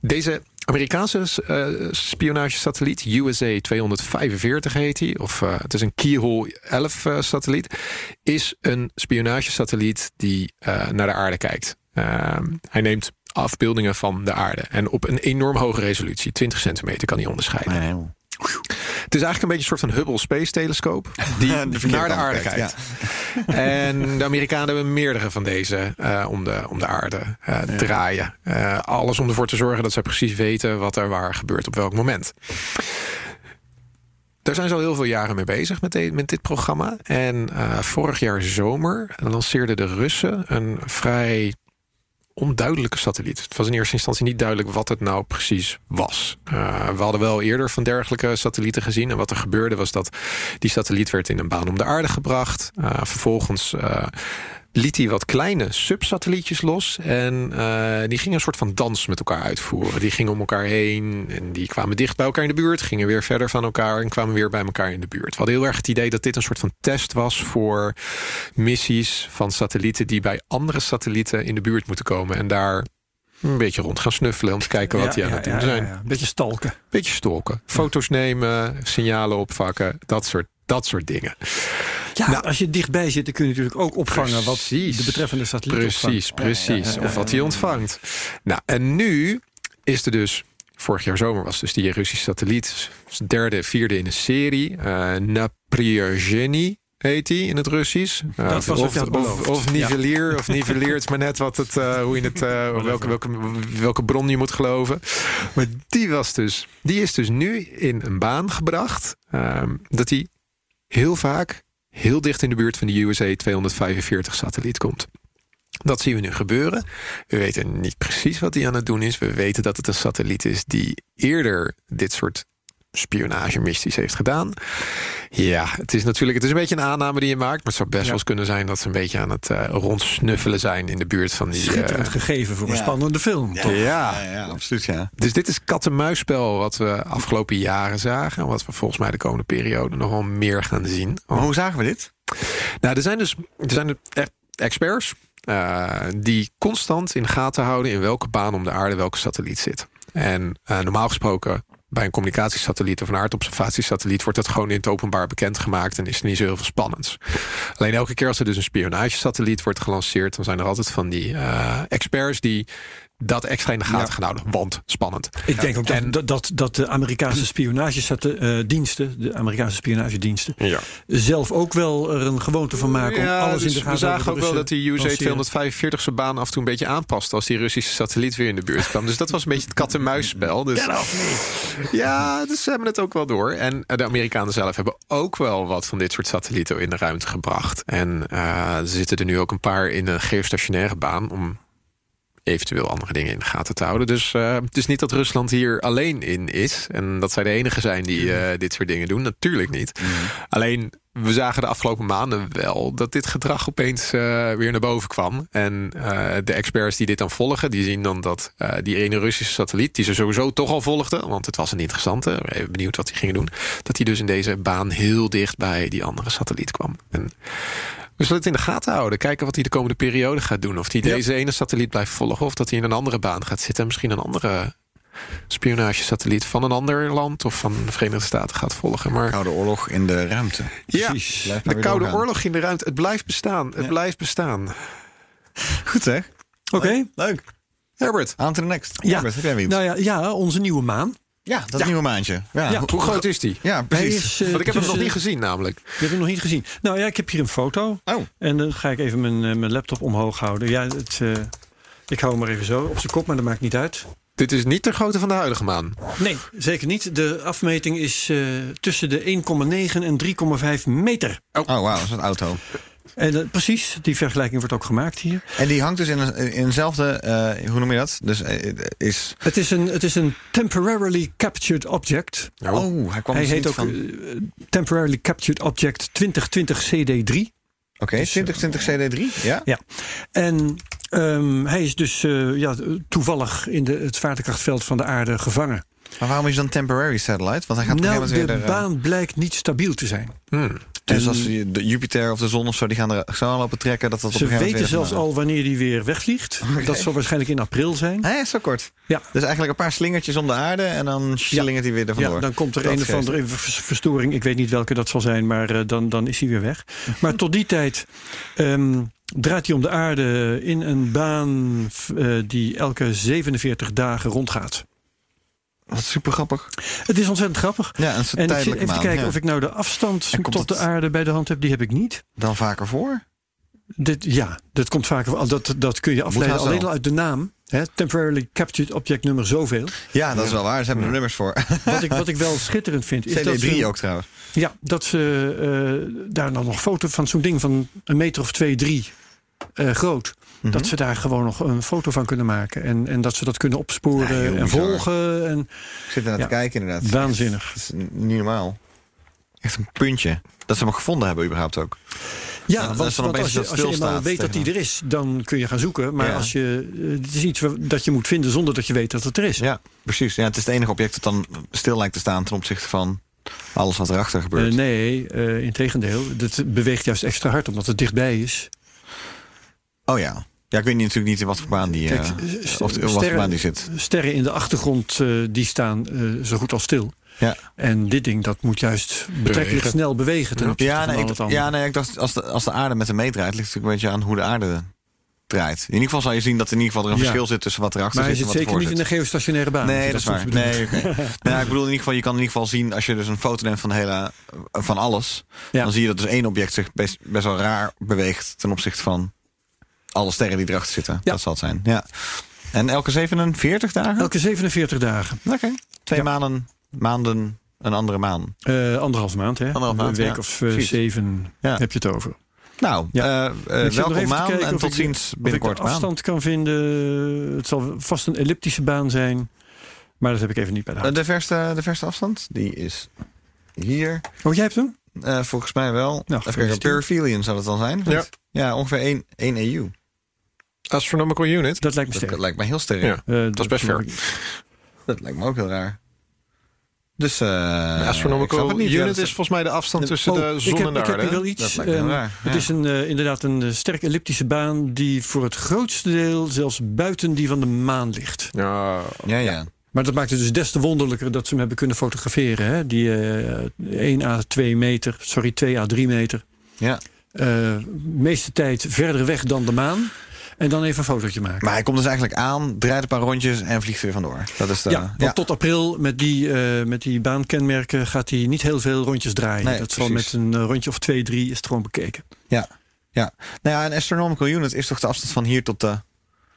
Speaker 5: Deze Amerikaanse uh, spionagesatelliet, USA 245 heet die, of uh, het is een Keyhole 11 uh, satelliet, is een spionagesatelliet die naar de aarde kijkt. Ehm, hij neemt afbeeldingen van de aarde en op een enorm hoge resolutie, 20 centimeter kan hij onderscheiden.
Speaker 3: Nee,
Speaker 5: Het is eigenlijk een beetje een soort van Hubble Space Telescoop [laughs] die
Speaker 3: De
Speaker 5: naar de aarde
Speaker 3: kijkt. [laughs]
Speaker 5: En de Amerikanen hebben meerdere van deze eh, om, de, om de aarde eh, draaien. Eh, alles om ervoor te zorgen dat ze precies weten wat er waar gebeurt op welk moment. Daar zijn ze al heel veel jaren mee bezig met, de- met dit programma. En vorig jaar zomer lanceerden de Russen een vrij onduidelijke satelliet. Het was in eerste instantie niet duidelijk wat het nou precies was. Uh, we hadden wel eerder van dergelijke satellieten gezien. En wat er gebeurde was dat die satelliet werd in een baan om de aarde gebracht. Uh, vervolgens uh, liet hij wat kleine subsatellietjes los. En uh, die gingen een soort van dans met elkaar uitvoeren. Die gingen om elkaar heen en die kwamen dicht bij elkaar in de buurt. Gingen weer verder van elkaar en kwamen weer bij elkaar in de buurt. We hadden heel erg het idee dat dit een soort van test was voor missies van satellieten die bij andere satellieten in de buurt moeten komen. En daar een beetje rond gaan snuffelen om te kijken wat die aan het doen zijn.
Speaker 4: Een beetje stalken.
Speaker 5: Beetje stalken. Foto's nemen, signalen opvakken, dat soort, dat soort dingen.
Speaker 4: Ja, nou, als je dichtbij zit, dan kun je natuurlijk ook opvangen
Speaker 5: precies,
Speaker 4: wat de betreffende satelliet
Speaker 5: Precies, precies. Of wat hij ontvangt. Nou, en nu is er dus. Vorig jaar zomer was dus die Russische satelliet. Derde, vierde in een serie. Uh, Napriogeny heet die in het Russisch.
Speaker 4: Uh, dat was
Speaker 5: of,
Speaker 4: of,
Speaker 5: of nivelier, of [laughs] nivelier. Het is maar net wat het, uh, hoe je het, uh, welke, welke, welke bron je moet geloven. Maar die was dus, die is dus nu in een baan gebracht. ehm, dat die heel vaak heel dicht in de buurt van de USA 245 satelliet komt. Dat zien we nu gebeuren. We weten niet precies wat hij aan het doen is. We weten dat het een satelliet is die eerder dit soort spionagemissies heeft gedaan. Ja, het is natuurlijk het is een beetje een aanname die je maakt. Maar het zou best ja. wel eens kunnen zijn dat ze een beetje aan het uh, rondsnuffelen zijn in de buurt van die.
Speaker 4: Schitterend uh, gegeven voor een spannende film.
Speaker 3: Ja, ja, ja, absoluut. Ja.
Speaker 5: Dus dit is kat-en-muisspel wat we afgelopen jaren zagen. Wat we volgens mij de komende periode nog wel meer gaan zien.
Speaker 3: Maar hoe zagen we dit?
Speaker 5: Nou, er zijn dus er zijn echt experts. Uh, die constant in gaten houden in welke baan om de aarde welke satelliet zit. En normaal gesproken bij een communicatiesatelliet of een aardobservatiesatelliet wordt dat gewoon in het openbaar bekendgemaakt en is niet zo heel veel spannends. Alleen elke keer als er dus een spionagesatelliet wordt gelanceerd, dan zijn er altijd van die uh, experts die dat extra in de gaten ja. gaan houden. Want spannend.
Speaker 4: Ik ja. denk ook en, dat, dat, dat de Amerikaanse spionagediensten, de Amerikaanse spionagediensten,
Speaker 5: ja.
Speaker 4: zelf ook wel er een gewoonte van maken
Speaker 5: ja,
Speaker 4: om alles
Speaker 5: dus
Speaker 4: in de gaten
Speaker 5: te houden. We zagen ook wel dat die USA 245 zijn baan af en toe een beetje aanpast als die Russische satelliet weer in de buurt kwam. Dus dat was een beetje het kat-en-muisspel. Dus, ja, dus ze hebben het ook wel door. En de Amerikanen zelf hebben ook wel wat van dit soort satellieten in de ruimte gebracht. En uh, er zitten er nu ook een paar in een geostationaire baan om eventueel andere dingen in de gaten te houden. Dus uh, het is niet dat Rusland hier alleen in is. En dat zij de enige zijn die uh, dit soort dingen doen. Natuurlijk niet. Mm. Alleen, we zagen de afgelopen maanden wel dat dit gedrag opeens uh, weer naar boven kwam. En de experts die dit dan volgen, die zien dan dat die ene Russische satelliet, die ze sowieso toch al volgden, want het was een interessante, even benieuwd wat die gingen doen, dat die dus in deze baan heel dicht bij die andere satelliet kwam. En we zullen het in de gaten houden. Kijken wat hij de komende periode gaat doen. Of hij ja. deze ene satelliet blijft volgen. Of dat hij in een andere baan gaat zitten. En misschien een andere spionagesatelliet van een ander land. Of van de Verenigde Staten gaat volgen. Maar...
Speaker 3: Koude oorlog in de ruimte.
Speaker 5: Ja, Precies. de Koude doorgaan. oorlog in de ruimte. Het blijft bestaan. Het ja. blijft bestaan.
Speaker 3: Goed zeg.
Speaker 4: Oké. Okay.
Speaker 3: Leuk.
Speaker 5: Herbert.
Speaker 3: On to the next.
Speaker 4: Ja.
Speaker 3: Herbert, heb jij iets?
Speaker 4: Nou ja, ja, onze nieuwe maan.
Speaker 3: Ja, dat ja. nieuwe maandje. Ja.
Speaker 5: Ja. Hoe groot is die?
Speaker 3: Ja, precies.
Speaker 5: Is, uh, Want ik heb hem nog niet gezien namelijk.
Speaker 4: Je hebt hem nog niet gezien. Nou ja, ik heb hier een foto.
Speaker 3: Oh.
Speaker 4: En dan ga ik even mijn, uh, mijn laptop omhoog houden. Ja, het, uh, ik hou hem maar even zo op zijn kop, maar dat maakt niet uit.
Speaker 5: Dit is niet de grootte van de huidige maan.
Speaker 4: Nee, zeker niet. De afmeting is tussen de 1,9 en 3,5 meter.
Speaker 3: Oh, oh wauw, dat is een auto.
Speaker 4: En, uh, precies, die vergelijking wordt ook gemaakt hier.
Speaker 3: En die hangt dus in, een, in eenzelfde, uh, hoe noem je dat? Dus, uh, is...
Speaker 4: Het, is een, het is een temporarily captured object.
Speaker 3: Oh, hij kwam
Speaker 4: hij
Speaker 3: dus
Speaker 4: heet ook
Speaker 3: van...
Speaker 4: temporarily captured object 2020 CD3.
Speaker 3: Oké, okay, dus, 2020 CD3, ja.
Speaker 4: Ja, en um, hij is dus ja, toevallig in de, het zwaartekrachtveld van de aarde gevangen.
Speaker 3: Maar waarom is het dan temporary satellite? Want hij gaat
Speaker 4: Nou, de
Speaker 3: weer... er, eh,
Speaker 4: baan blijkt niet stabiel te zijn.
Speaker 5: Hmm.
Speaker 3: dus
Speaker 4: en-
Speaker 3: als de Jupiter of de zon of zo, die gaan er zo aan lopen trekken... dat dat op
Speaker 4: Ze
Speaker 3: een gegeven
Speaker 4: weten zelfs al wanneer die weer wegvliegt. [laughs] Dat zal waarschijnlijk in april zijn.
Speaker 3: Hé, zo kort.
Speaker 4: Ja.
Speaker 3: Dus eigenlijk een paar slingertjes om de aarde... en dan slingert hij weer er vandoor.
Speaker 4: Ja, dan komt er
Speaker 3: Dat
Speaker 4: een of andere vers- verstoring. Ik weet niet welke dat zal zijn, maar eh, dan, dan is hij weer weg. [laughs] Maar tot die tijd ehm, draait hij om de aarde in een baan eh, die elke 47 dagen rondgaat.
Speaker 3: Wat super grappig.
Speaker 4: Het is ontzettend grappig.
Speaker 3: Ja, een soort
Speaker 4: En ik zit even te kijken
Speaker 3: ja.
Speaker 4: of ik nou de afstand
Speaker 3: En
Speaker 4: tot de aarde bij de hand heb. Die heb ik niet.
Speaker 3: Dan vaker voor?
Speaker 4: Dit, ja, dat komt vaker. voor. Dat, dat kun je afleiden alleen al uit de naam. Hè, temporarily captured object nummer zoveel.
Speaker 3: Ja, dat is wel waar. Ze hebben er nummers voor. [laughs]
Speaker 4: Wat ik, wat ik wel schitterend vind. Is [laughs] dat
Speaker 3: CD3
Speaker 4: ze-
Speaker 3: ook trouwens.
Speaker 4: Ja, dat ze eh, daar dan nog foto van zo'n ding van een meter of twee, drie eh, groot.
Speaker 3: Mhm.
Speaker 4: Dat ze daar gewoon nog een foto van kunnen maken. En, en dat ze dat kunnen opsporen en volgen. En
Speaker 3: Ik zit er naar
Speaker 4: Ja.
Speaker 3: te kijken inderdaad.
Speaker 4: waanzinnig.
Speaker 3: Dat is niet normaal. Echt een puntje. Dat ze hem gevonden hebben überhaupt ook.
Speaker 4: Ja, want, als je, als je eenmaal weet dat die er is, dan kun je gaan zoeken. Maar
Speaker 3: Ja.
Speaker 4: als je, eh, het is iets dat je moet vinden zonder dat je weet dat het er is.
Speaker 3: Ja, precies. Ja, het is het enige object dat dan stil lijkt te staan... ten opzichte van alles wat erachter gebeurt.
Speaker 4: Eh, nee, eh in tegendeel. Het beweegt juist extra hard omdat het dichtbij is.
Speaker 3: Oh ja. Ja, ik weet niet, natuurlijk niet in wat voor baan die,
Speaker 4: Kijk,
Speaker 3: eh, of, of wat voor baan die zit.
Speaker 4: Sterren in de achtergrond eh, die staan eh, zo goed als stil.
Speaker 3: Ja.
Speaker 4: En dit ding dat moet juist betrekkelijk
Speaker 5: Bewegen.
Speaker 4: snel bewegen ten opzichte
Speaker 3: Ja,
Speaker 4: van
Speaker 3: nee,
Speaker 4: al
Speaker 3: ik,
Speaker 4: het
Speaker 3: ja, nee, ik dacht, als de, als de aarde met hem meedraait... ligt het natuurlijk een beetje aan hoe de aarde draait. In ieder geval zal je zien dat er in ieder geval er een
Speaker 4: Ja.
Speaker 3: verschil zit... tussen wat erachter
Speaker 4: maar
Speaker 3: zit en
Speaker 4: zit
Speaker 3: wat
Speaker 4: zeker
Speaker 3: ervoor
Speaker 4: niet in
Speaker 3: zit.
Speaker 4: een geostationaire baan.
Speaker 3: Nee,
Speaker 4: als
Speaker 3: dat is waar. Nee, oké. [laughs] nou, ja, ik bedoel in ieder geval, je kan in ieder geval zien als je dus een foto neemt van de hele van alles,
Speaker 4: Ja.
Speaker 3: dan zie je dat dus één object zich best, best wel raar beweegt ten opzichte van alle sterren die erachter zitten.
Speaker 4: Ja.
Speaker 3: Dat zal het zijn. Ja. En elke 47 dagen?
Speaker 4: Elke 47 dagen.
Speaker 3: Oké. Twee
Speaker 4: Ja.
Speaker 3: maanden, maanden, een andere maan.
Speaker 4: Eh anderhalf maand, hè?
Speaker 3: Anderhalf maand,
Speaker 4: een week of eh,
Speaker 3: Precies.
Speaker 4: zeven
Speaker 3: Ja.
Speaker 4: heb je het over.
Speaker 3: Nou,
Speaker 4: Ja.
Speaker 3: eh, eh,
Speaker 4: zit nog
Speaker 3: welkom maan en
Speaker 4: of
Speaker 3: tot
Speaker 4: ik-
Speaker 3: ziens
Speaker 4: Of ik
Speaker 3: binnenkort
Speaker 4: de
Speaker 3: maan.
Speaker 4: afstand kan vinden. Het zal vast een elliptische baan zijn. Maar dat heb ik even niet bij de
Speaker 3: Eh,
Speaker 4: hand.
Speaker 3: De verste, de verste afstand, die is hier.
Speaker 4: Oh, jij hebt hem?
Speaker 3: Eh, volgens mij wel. Even kijken, zou dat dan zijn?
Speaker 5: Ja.
Speaker 3: Ja, ongeveer 1, 1 EU.
Speaker 5: Astronomical Unit.
Speaker 4: Dat lijkt me
Speaker 3: Dat
Speaker 4: sterk.
Speaker 3: lijkt me heel sterk.
Speaker 5: Ja.
Speaker 4: Eh,
Speaker 5: Dat is best ver.
Speaker 3: Dat lijkt me ook heel raar. Dus, eh
Speaker 5: De
Speaker 3: snap
Speaker 5: Astronomical.
Speaker 3: Ja,
Speaker 5: Unit
Speaker 3: dat
Speaker 5: is volgens mij de afstand
Speaker 4: Oh,
Speaker 5: tussen de
Speaker 4: ik
Speaker 5: zon
Speaker 4: heb,
Speaker 5: en de
Speaker 4: ik heb
Speaker 5: aarde.
Speaker 4: hier wel iets.
Speaker 3: Dat
Speaker 4: ehm, Het is een, eh, inderdaad een eh, sterk elliptische baan die voor het grootste deel zelfs buiten die van de maan ligt.
Speaker 5: Ja,
Speaker 3: Ja, ja.
Speaker 4: Maar dat maakt het dus des te wonderlijker dat ze hem hebben kunnen fotograferen. Hè? Die eh 1 à 2 meter, sorry, 2 à 3 meter.
Speaker 3: ja.
Speaker 4: eh meeste tijd verder weg dan de maan. En dan even een fotootje maken.
Speaker 3: Maar hij komt dus eigenlijk aan, draait een paar rondjes en vliegt weer vandoor. Dat is de,
Speaker 4: ja, want tot april met die, eh, met die baankenmerken gaat hij niet heel veel rondjes draaien.
Speaker 3: Nee,
Speaker 4: dat zal met een eh, rondje of twee, drie is het gewoon bekeken.
Speaker 3: ja. ja. Nou ja, een astronomical unit is toch de afstand van hier tot de,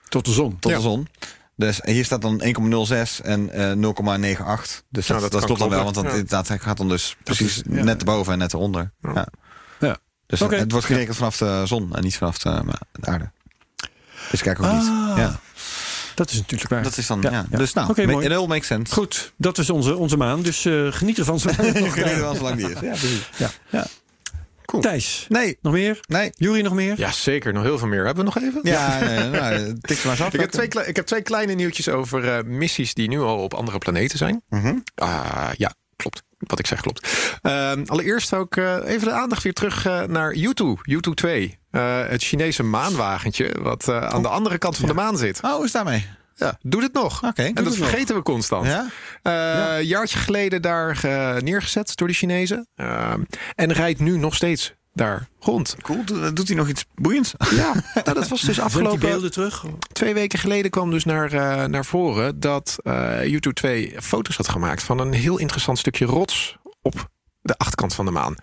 Speaker 4: Tot de zon.
Speaker 3: tot
Speaker 5: Ja.
Speaker 3: de zon. Dus hier staat dan 1,06 en eh 0,98. Dus
Speaker 5: Nou,
Speaker 3: dat,
Speaker 5: dat
Speaker 3: dat, klopt dan wel, want dan,
Speaker 5: ja.
Speaker 3: inderdaad, hij gaat dan dus precies
Speaker 4: is- ja.
Speaker 3: net erboven en net eronder. Ja.
Speaker 4: Ja.
Speaker 3: Dus het wordt gerekend vanaf de zon en niet vanaf de, de aarde. Dus kijk ook
Speaker 4: Ah,
Speaker 3: niet. Ja.
Speaker 4: Dat is natuurlijk waar.
Speaker 3: Dat is dan,
Speaker 4: Ja,
Speaker 3: ja.
Speaker 4: ja.
Speaker 3: Dus nou,
Speaker 4: Oké,
Speaker 3: ma-
Speaker 4: mooi.
Speaker 3: it all makes sense.
Speaker 4: Goed, dat is onze, onze maan. Dus eh, geniet ervan. Zo lang het [laughs] nog
Speaker 3: Ik weet
Speaker 4: gaat.
Speaker 3: wel zolang die is. Ja, precies.
Speaker 4: Ja.
Speaker 3: Ja.
Speaker 5: Cool.
Speaker 4: Thijs,
Speaker 3: Nee,
Speaker 4: nog meer?
Speaker 3: nee.
Speaker 4: Jury, nog meer?
Speaker 5: ja, zeker. Nog heel veel meer. Hebben we nog even?
Speaker 3: Ja, nee, nou, [laughs] tik ze maar eens af.
Speaker 5: Ik heb, twee, ik heb twee kleine nieuwtjes over eh, missies die nu al op andere planeten zijn.
Speaker 3: Mhm.
Speaker 5: Ah, ja, klopt. Wat ik zeg klopt. Ehm, allereerst ook eh, even de aandacht weer terug eh, naar U2. U2 2. Eh, het Chinese maanwagentje wat aan de andere kant van de maan zit.
Speaker 3: Oh, is daarmee?
Speaker 5: Ja, doet het nog.
Speaker 3: Oké,
Speaker 5: en dat
Speaker 3: nog.
Speaker 5: vergeten we constant.
Speaker 3: Ja?
Speaker 5: Eh, Een jaartje geleden daar neergezet door de Chinezen. Ehm, en rijdt nu nog steeds daar rond.
Speaker 3: Cool. Do- Doet hij nog iets boeiends?
Speaker 5: Ja, nou, dat was dus [laughs]
Speaker 4: Zendt die
Speaker 5: afgelopen
Speaker 4: beelden terug?
Speaker 5: twee weken geleden kwam dus naar, eh, naar voren dat eh YouTube 2 foto's had gemaakt van een heel interessant stukje rots op de achterkant van de maan.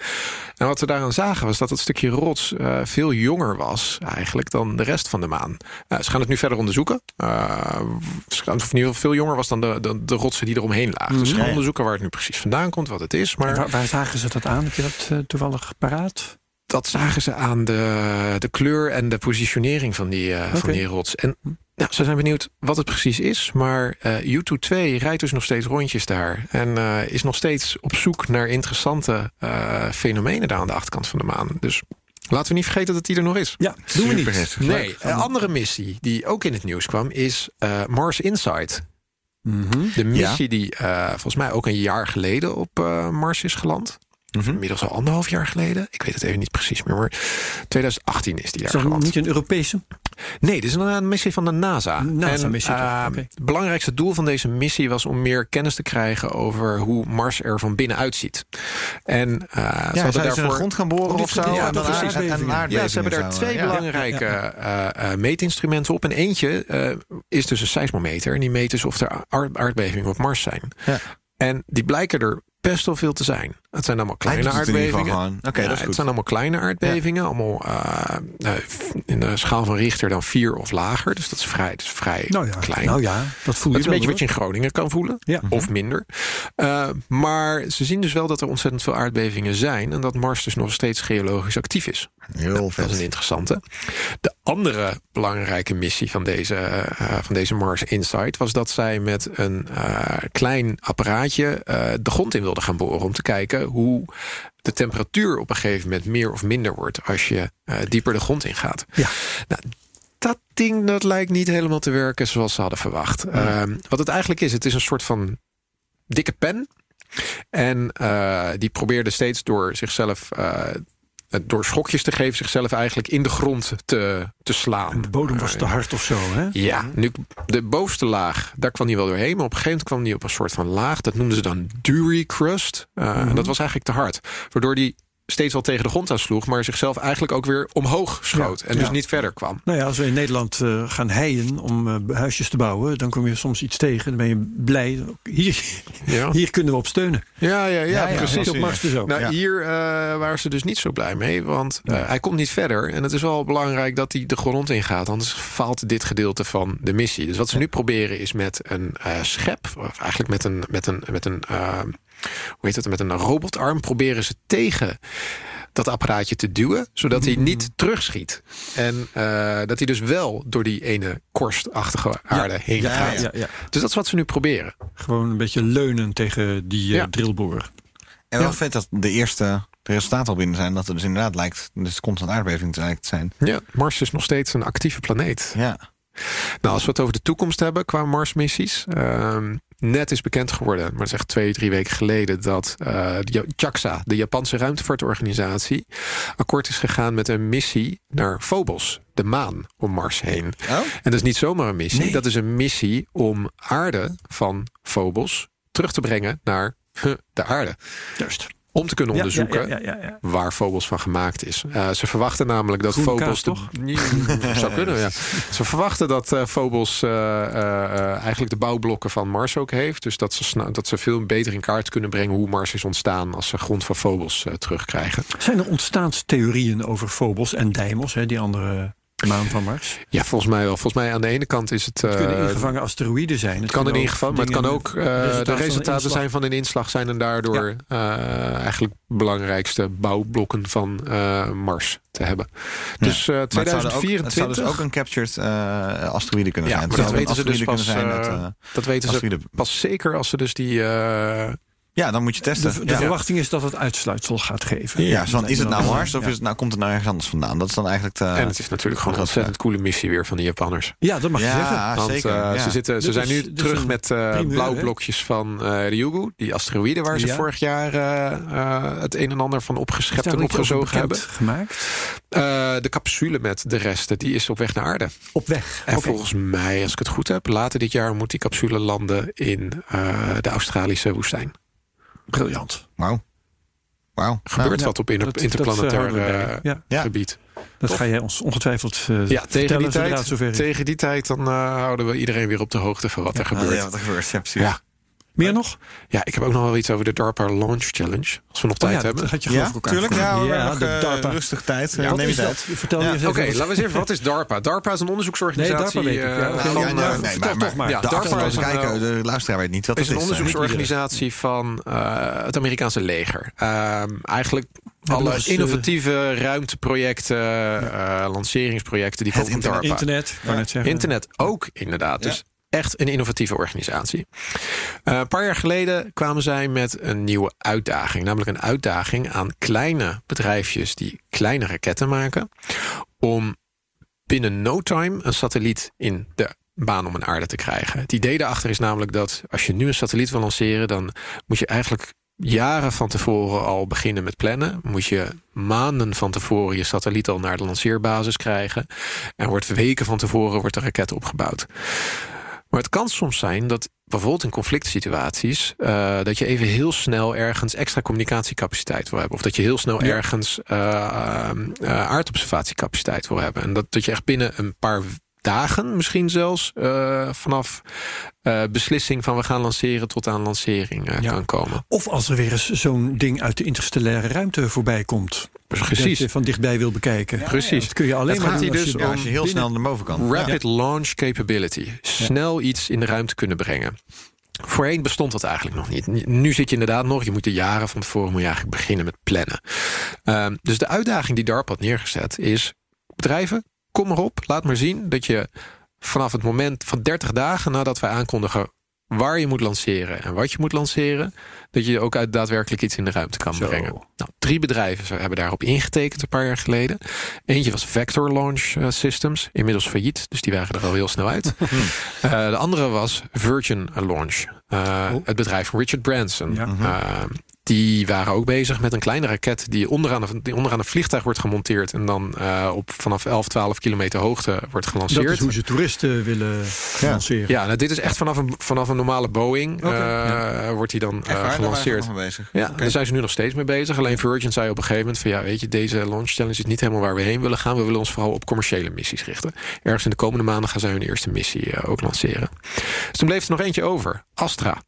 Speaker 5: En wat we daaraan zagen was dat het stukje rots eh, veel jonger was eigenlijk dan de rest van de maan. Eh, ze gaan het nu verder onderzoeken. Gaan, of in ieder geval veel jonger was dan de, de, de rotsen die eromheen lagen. Dus ze gaan onderzoeken waar het nu precies vandaan komt, wat het is. Maar
Speaker 4: Waar, waar zagen ze dat aan? Heb je dat toevallig paraat?
Speaker 5: dat zagen ze aan de, de kleur en de positionering van die, van die rots. En nou, ze zijn benieuwd wat het precies is. Maar eh U2 2 rijdt dus nog steeds rondjes daar. En eh, is nog steeds op zoek naar interessante eh, fenomenen daar aan de achterkant van de maan. Dus laten we niet vergeten dat die er nog is.
Speaker 4: Ja, doen we niet.
Speaker 3: Heftig.
Speaker 5: Nee, een andere missie die ook in het nieuws kwam is eh, Mars Insight.
Speaker 4: Mhm.
Speaker 5: De missie die eh, volgens mij ook een jaar geleden op eh, Mars is geland.
Speaker 3: Mhm.
Speaker 5: Inmiddels al anderhalf jaar geleden. Ik weet het even niet precies meer. Maar 2018 is die
Speaker 4: Is
Speaker 5: daar
Speaker 4: dat
Speaker 5: geland.
Speaker 4: niet een Europese?
Speaker 5: Nee, dit is een, een missie van de NASA.
Speaker 4: NASA-missie
Speaker 5: En,
Speaker 4: toch?
Speaker 5: eh,
Speaker 4: Oké.
Speaker 5: Het belangrijkste doel van deze missie was om meer kennis te krijgen over hoe Mars er van binnen uitziet. En eh, ze
Speaker 3: Ja,
Speaker 5: hadden daarvoor.
Speaker 3: de grond gaan boren of zo?
Speaker 4: ja,
Speaker 3: en dan
Speaker 4: precies.
Speaker 3: aard- en-
Speaker 5: Ja, ze hebben daar twee
Speaker 3: ja.
Speaker 5: belangrijke
Speaker 4: Ja,
Speaker 5: eh, eh, meetinstrumenten op. En eentje eh, is dus een seismometer. En die meet dus of er aard- aardbevingen op Mars zijn.
Speaker 3: Ja.
Speaker 5: En die blijken er best wel veel te zijn. Het zijn allemaal kleine
Speaker 3: het
Speaker 5: aardbevingen. Ja,
Speaker 3: dat is
Speaker 5: Het
Speaker 3: goed.
Speaker 5: zijn allemaal kleine aardbevingen. Allemaal eh, eh, in de schaal van Richter dan vier of lager. Dus dat is vrij, dat is vrij
Speaker 4: Nou ja,
Speaker 5: klein.
Speaker 4: nou ja, dat voel je
Speaker 5: Dat is een beetje wat je in Groningen kan voelen.
Speaker 4: Ja.
Speaker 5: Of minder. Uh, maar ze zien dus wel dat er ontzettend veel aardbevingen zijn. En dat Mars dus nog steeds geologisch actief is.
Speaker 3: Heel
Speaker 5: Dat is een interessante. De andere belangrijke missie van deze, uh, van deze Mars Insight was dat zij met een uh, klein apparaatje uh, de grond in wilden gaan boren om te kijken hoe de temperatuur op een gegeven moment meer of minder wordt als je uh, dieper de grond ingaat.
Speaker 4: Ja.
Speaker 5: Nou, dat ding dat lijkt niet helemaal te werken zoals ze hadden verwacht. Ja. Uh, wat het eigenlijk is, het is een soort van dikke pen. En uh, die probeerde steeds door zichzelf uh, door schokjes te geven, zichzelf eigenlijk in de grond te, te slaan.
Speaker 4: De bodem was te hard of zo, hè?
Speaker 5: Ja, nu de bovenste laag, daar kwam hij wel doorheen. Maar op een gegeven moment kwam hij op een soort van laag. Dat noemden ze dan Dury crust. Uh, mm -hmm. En dat was eigenlijk te hard. Waardoor die steeds wel tegen de grond aansloeg, maar zichzelf eigenlijk ook weer omhoog schoot. Ja, en dus ja. niet verder kwam.
Speaker 4: Nou ja, als we in Nederland uh, gaan heien om uh, huisjes te bouwen, dan kom je soms iets tegen. Dan ben je blij. Hier, [laughs] ja. hier kunnen we op steunen.
Speaker 5: Ja, ja, ja, precies.
Speaker 4: Op Mars dus ook.
Speaker 5: Nou, hier uh, waren ze dus niet zo blij mee, want hij komt niet verder. En het is wel belangrijk dat hij de grond ingaat, anders faalt dit gedeelte van de missie. Dus wat ze nu proberen is met een schep, of eigenlijk met een, met een, met een hoe heet het, met een robotarm proberen ze tegen dat apparaatje te duwen, zodat hij niet terugschiet. En uh, dat hij dus wel door die ene korstachtige aarde ja, heen
Speaker 4: ja,
Speaker 5: gaat.
Speaker 4: Ja, ja,
Speaker 5: dus dat is wat ze nu proberen.
Speaker 4: Gewoon een beetje leunen tegen die uh, drillboor.
Speaker 3: En wel vet dat de eerste de resultaten al binnen zijn. Dat er dus inderdaad lijkt, dus constant aardbeving te zijn.
Speaker 5: Ja, Mars is nog steeds een actieve planeet.
Speaker 3: Ja.
Speaker 5: Nou, als we het over de toekomst hebben qua Mars-missies. Uh, net is bekend geworden, maar dat is echt twee, drie weken geleden... dat uh, de JAXA, de Japanse ruimtevaartorganisatie... akkoord is gegaan met een missie naar Phobos, de maan, om Mars heen.
Speaker 3: Oh?
Speaker 5: En dat is niet zomaar een missie.
Speaker 4: Nee.
Speaker 5: Dat is een missie om aarde van Phobos terug te brengen naar de aarde.
Speaker 4: Juist.
Speaker 5: Om te kunnen onderzoeken
Speaker 4: ja, ja, ja,
Speaker 5: waar Phobos van gemaakt is. Uh, ze verwachten namelijk dat
Speaker 4: Groene
Speaker 5: Phobos...
Speaker 4: Toch? [laughs]
Speaker 5: Zou kunnen, ja. Ze verwachten dat uh, Phobos uh, eigenlijk de bouwblokken van Mars ook heeft. Dus dat ze, dat ze veel beter in kaart kunnen brengen... hoe Mars is ontstaan als ze grond van Phobos terugkrijgen.
Speaker 4: Zijn er ontstaanstheorieën over Phobos en Deimos, hè, die andere maan van Mars?
Speaker 5: Ja, volgens mij wel. Volgens mij aan de ene kant is het...
Speaker 4: Het kunnen ingevangen asteroïden zijn.
Speaker 5: Het, kan in ieder geval, maar het kan ook... Uh, de resultaten van zijn van een inslag zijn... en daardoor ja. uh, eigenlijk belangrijkste bouwblokken van uh, Mars te hebben. Ja. Dus 2024...
Speaker 3: Het zou dus ook een captured asteroïde kunnen
Speaker 5: ja,
Speaker 3: zijn.
Speaker 5: Maar dat weten ze dus pas... Zijn met, dat weten ze pas zeker als ze dus die...
Speaker 3: Ja, dan moet je testen.
Speaker 4: De, de
Speaker 3: ja.
Speaker 4: verwachting is dat het uitsluitsel gaat geven.
Speaker 3: Ja, ja is het nou Mars of is het nou, komt het nou ergens anders vandaan? Dat is dan eigenlijk de,
Speaker 5: En het is natuurlijk gewoon een ontzettend coole missie weer van de Japanners.
Speaker 4: Ja, dat mag je zeggen.
Speaker 5: Want,
Speaker 3: zeker.
Speaker 5: Uh, ze, zitten, ze
Speaker 4: dus,
Speaker 5: zijn nu
Speaker 4: dus
Speaker 5: terug met uh,
Speaker 4: primeur,
Speaker 5: blauwblokjes van uh, Ryugu. Die asteroïden waar ze ja. vorig jaar uh, het een en ander van opgeschept en opgezogen hebben.
Speaker 4: Gemaakt?
Speaker 5: de capsule met de resten, die is op weg naar aarde.
Speaker 4: Op weg?
Speaker 5: En okay. volgens mij, als ik het goed heb, later dit jaar moet die capsule landen in de Australische woestijn.
Speaker 4: Briljant.
Speaker 3: Wauw. Wauw.
Speaker 5: Gebeurt nou, wat op inter, dat, interplanetair
Speaker 4: dat, uh,
Speaker 5: ja. gebied.
Speaker 4: Dat ga jij ons ongetwijfeld uh,
Speaker 5: ja, tegen die,
Speaker 4: tijd,
Speaker 5: tegen die tijd dan uh, houden we iedereen weer op de hoogte van wat
Speaker 3: ja,
Speaker 5: er gebeurt.
Speaker 3: Ja, wat er gebeurt. Ja, precies.
Speaker 5: Ja.
Speaker 4: Meer nog?
Speaker 5: Ja, ik heb ook nog wel iets over de DARPA Launch Challenge. Als we nog tijd
Speaker 4: oh ja,
Speaker 5: hebben.
Speaker 4: Dat had je
Speaker 3: ja,
Speaker 4: geloof ik
Speaker 3: tuurlijk. Ja,
Speaker 4: ja,
Speaker 3: nog,
Speaker 4: de DARPA.
Speaker 3: rustig tijd.
Speaker 4: Ja,
Speaker 3: ja, neem je
Speaker 4: tijd.
Speaker 3: Vertel
Speaker 4: ja.
Speaker 5: Oké, okay, laten we eens even. Wat is DARPA? DARPA is een onderzoeksorganisatie.
Speaker 4: Nee, DARPA weet ik. Ja,
Speaker 5: uh, van,
Speaker 3: ja, nee, nee, maar,
Speaker 4: toch maar.
Speaker 5: Ja,
Speaker 3: DARPA is kijken, de luisteraar weet niet wat
Speaker 5: is
Speaker 3: het
Speaker 5: is. Het is een onderzoeksorganisatie van uh, het Amerikaanse leger. Uh, eigenlijk alle
Speaker 4: dus,
Speaker 5: innovatieve ruimteprojecten, ja. lanceringsprojecten, die komen van DARPA.
Speaker 4: Internet, kan het zeggen.
Speaker 5: Internet ook, inderdaad. Dus echt een innovatieve organisatie. Uh, een paar jaar geleden kwamen zij met een nieuwe uitdaging. Namelijk een uitdaging aan kleine bedrijfjes die kleine raketten maken. Om binnen no time een satelliet in de baan om een aarde te krijgen. Het idee daarachter is namelijk dat als je nu een satelliet wil lanceren, dan moet je eigenlijk jaren van tevoren al beginnen met plannen. Moet je maanden van tevoren je satelliet al naar de lanceerbasis krijgen. En wordt weken van tevoren wordt de raket opgebouwd. Maar het kan soms zijn dat bijvoorbeeld in conflict situaties... Uh, dat je even heel snel ergens extra communicatiecapaciteit wil hebben. Of dat je heel snel ergens uh, uh, aardobservatiecapaciteit wil hebben. En dat, dat je echt binnen een paar dagen misschien zelfs uh, vanaf uh, beslissing van we gaan lanceren tot aan lancering uh, ja. kan komen.
Speaker 4: Of als er weer eens zo'n ding uit de interstellaire ruimte voorbij komt.
Speaker 5: Precies.
Speaker 4: Dat je van dichtbij wil bekijken.
Speaker 5: Ja, Precies.
Speaker 4: Dat kun je alleen maar
Speaker 5: gaat hier
Speaker 4: doen
Speaker 5: dus
Speaker 4: als je,
Speaker 5: om
Speaker 3: als je heel snel naar boven kan.
Speaker 5: Rapid launch capability. Snel iets in de ruimte kunnen brengen. Voorheen bestond dat eigenlijk nog niet. Nu zit je inderdaad nog, je moet de jaren van tevoren moet je eigenlijk beginnen met plannen. Um, dus de uitdaging die DARPA had neergezet is... bedrijven, kom maar op, laat maar zien dat je vanaf het moment van 30 dagen nadat wij aankondigen waar je moet lanceren en wat je moet lanceren, dat je ook uit daadwerkelijk iets in de ruimte kan
Speaker 4: Zo.
Speaker 5: brengen. Nou, drie bedrijven hebben daarop ingetekend een paar jaar geleden. Eentje was Vector Launch eh, Systems, inmiddels failliet, dus die waren er al heel snel uit. [laughs] Eh, de andere was Virgin Launch, eh,
Speaker 4: Oh.
Speaker 5: het bedrijf van Richard Branson.
Speaker 4: Ja.
Speaker 5: Eh, die waren ook bezig met een kleine raket die onderaan een, die onderaan een vliegtuig wordt gemonteerd en dan eh, op vanaf 11, 12 kilometer hoogte wordt gelanceerd.
Speaker 4: Dat is hoe ze toeristen willen lanceren.
Speaker 5: Ja, nou, dit is echt vanaf een, vanaf een normale Boeing eh,
Speaker 4: ja.
Speaker 5: wordt die dan eh,
Speaker 3: waar, daar
Speaker 5: gelanceerd.
Speaker 3: bezig.
Speaker 5: Ja, daar zijn ze nu nog steeds mee bezig. Alleen Virgin zei op een gegeven moment van ja, weet je, deze launch challenge is niet helemaal waar we heen willen gaan. We willen ons vooral op commerciële missies richten. Ergens in de komende maanden gaan zij hun eerste missie ook lanceren. Dus toen bleef er nog eentje over. Astra.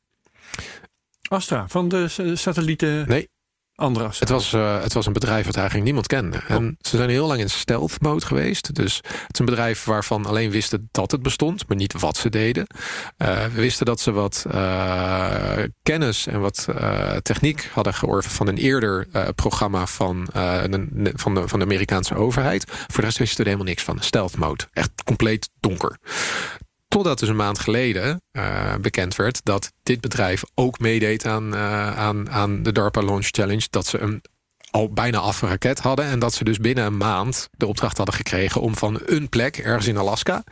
Speaker 4: Astra, van de satellieten.
Speaker 5: Nee.
Speaker 4: Andere Astra.
Speaker 5: Het was, eh, het was een bedrijf wat eigenlijk niemand kende. En ze zijn heel lang in stealth mode geweest. Dus het is een bedrijf waarvan alleen wisten dat het bestond, maar niet wat ze deden. Eh, we wisten dat ze wat eh, kennis en wat techniek hadden georven van een eerder programma van, de, van, de, van de Amerikaanse overheid. Voor de rest wisten we er helemaal niks van. Stealth mode. Echt compleet donker. Totdat dus een maand geleden uh, bekend werd dat dit bedrijf ook meedeed aan, uh, aan, aan de DARPA Launch Challenge. Dat ze een al bijna af raket hadden. En dat ze dus binnen een maand de opdracht hadden gekregen om van een plek, ergens in Alaska,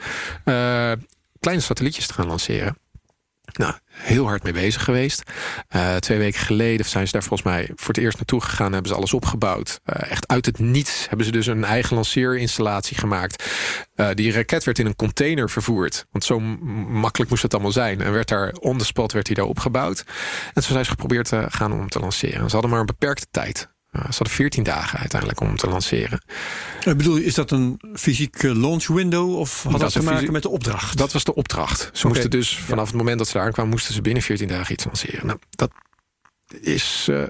Speaker 5: uh, kleine satellietjes te gaan lanceren. Nou, heel hard mee bezig geweest. Uh, twee weken geleden zijn ze daar volgens mij voor het eerst naartoe gegaan. Hebben ze alles opgebouwd. Uh, echt uit het niets hebben ze dus een eigen lanceerinstallatie gemaakt. Uh, die raket werd in een container vervoerd. Want zo makkelijk moest het allemaal zijn. En werd daar on the spot werd hij daar opgebouwd. En zo zijn ze geprobeerd te gaan om te lanceren. En ze hadden maar een beperkte tijd. Uh, ze hadden 14 dagen uiteindelijk om hem te lanceren.
Speaker 4: Ik bedoel, is dat een fysieke launch window of had dat,
Speaker 5: dat
Speaker 4: te maken met de opdracht?
Speaker 5: Dat was de opdracht. Ze okay. moesten dus vanaf ja. het moment dat ze daar aankwamen, moesten ze binnen 14 dagen iets lanceren. Nou, dat is uh,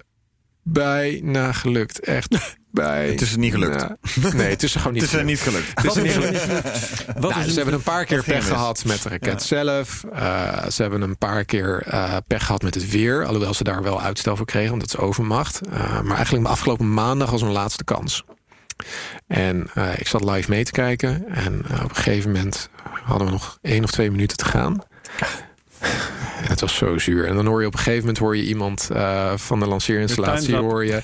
Speaker 5: bijna gelukt. Echt [laughs] bij.
Speaker 3: Het is er niet gelukt.
Speaker 5: Nee, het is er gewoon niet
Speaker 3: het is
Speaker 5: gelukt.
Speaker 3: niet gelukt.
Speaker 5: Het is er niet gelukt.
Speaker 4: Wat
Speaker 5: nou,
Speaker 4: is
Speaker 5: ze hebben een paar keer pech gehad met de raket ja. zelf. Uh, ze hebben een paar keer uh, pech gehad met het weer. Alhoewel ze daar wel uitstel voor kregen, omdat ze overmacht. Uh, maar eigenlijk de afgelopen maandag was een laatste kans. En uh, ik zat live mee te kijken. En op een gegeven moment hadden we nog één of twee minuten te gaan. En het was zo zuur. En dan hoor je op een gegeven moment hoor je iemand uh, van de lanceerinstallatie hoor je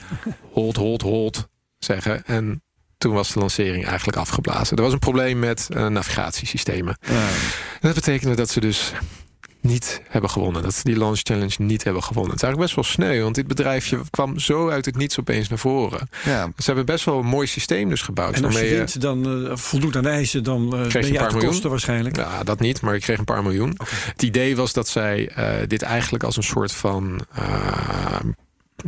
Speaker 5: hold, hold, hold zeggen. En toen was de lancering eigenlijk afgeblazen. Er was een probleem met uh, navigatiesystemen. Ja. En dat betekende dat ze dus niet hebben gewonnen. Dat ze die launch challenge niet hebben gewonnen. Het is eigenlijk best wel sneu, want dit bedrijfje kwam zo uit het niets opeens naar voren.
Speaker 3: Ja.
Speaker 5: Ze hebben best wel een mooi systeem dus gebouwd.
Speaker 4: En als je wint, dan uh, voldoet aan de eisen, dan uh, ben je, uit de
Speaker 5: miljoen.
Speaker 4: kosten waarschijnlijk.
Speaker 5: Ja, dat niet, maar ik kreeg een paar miljoen. Okay. Het idee was dat zij uh, dit eigenlijk als een soort van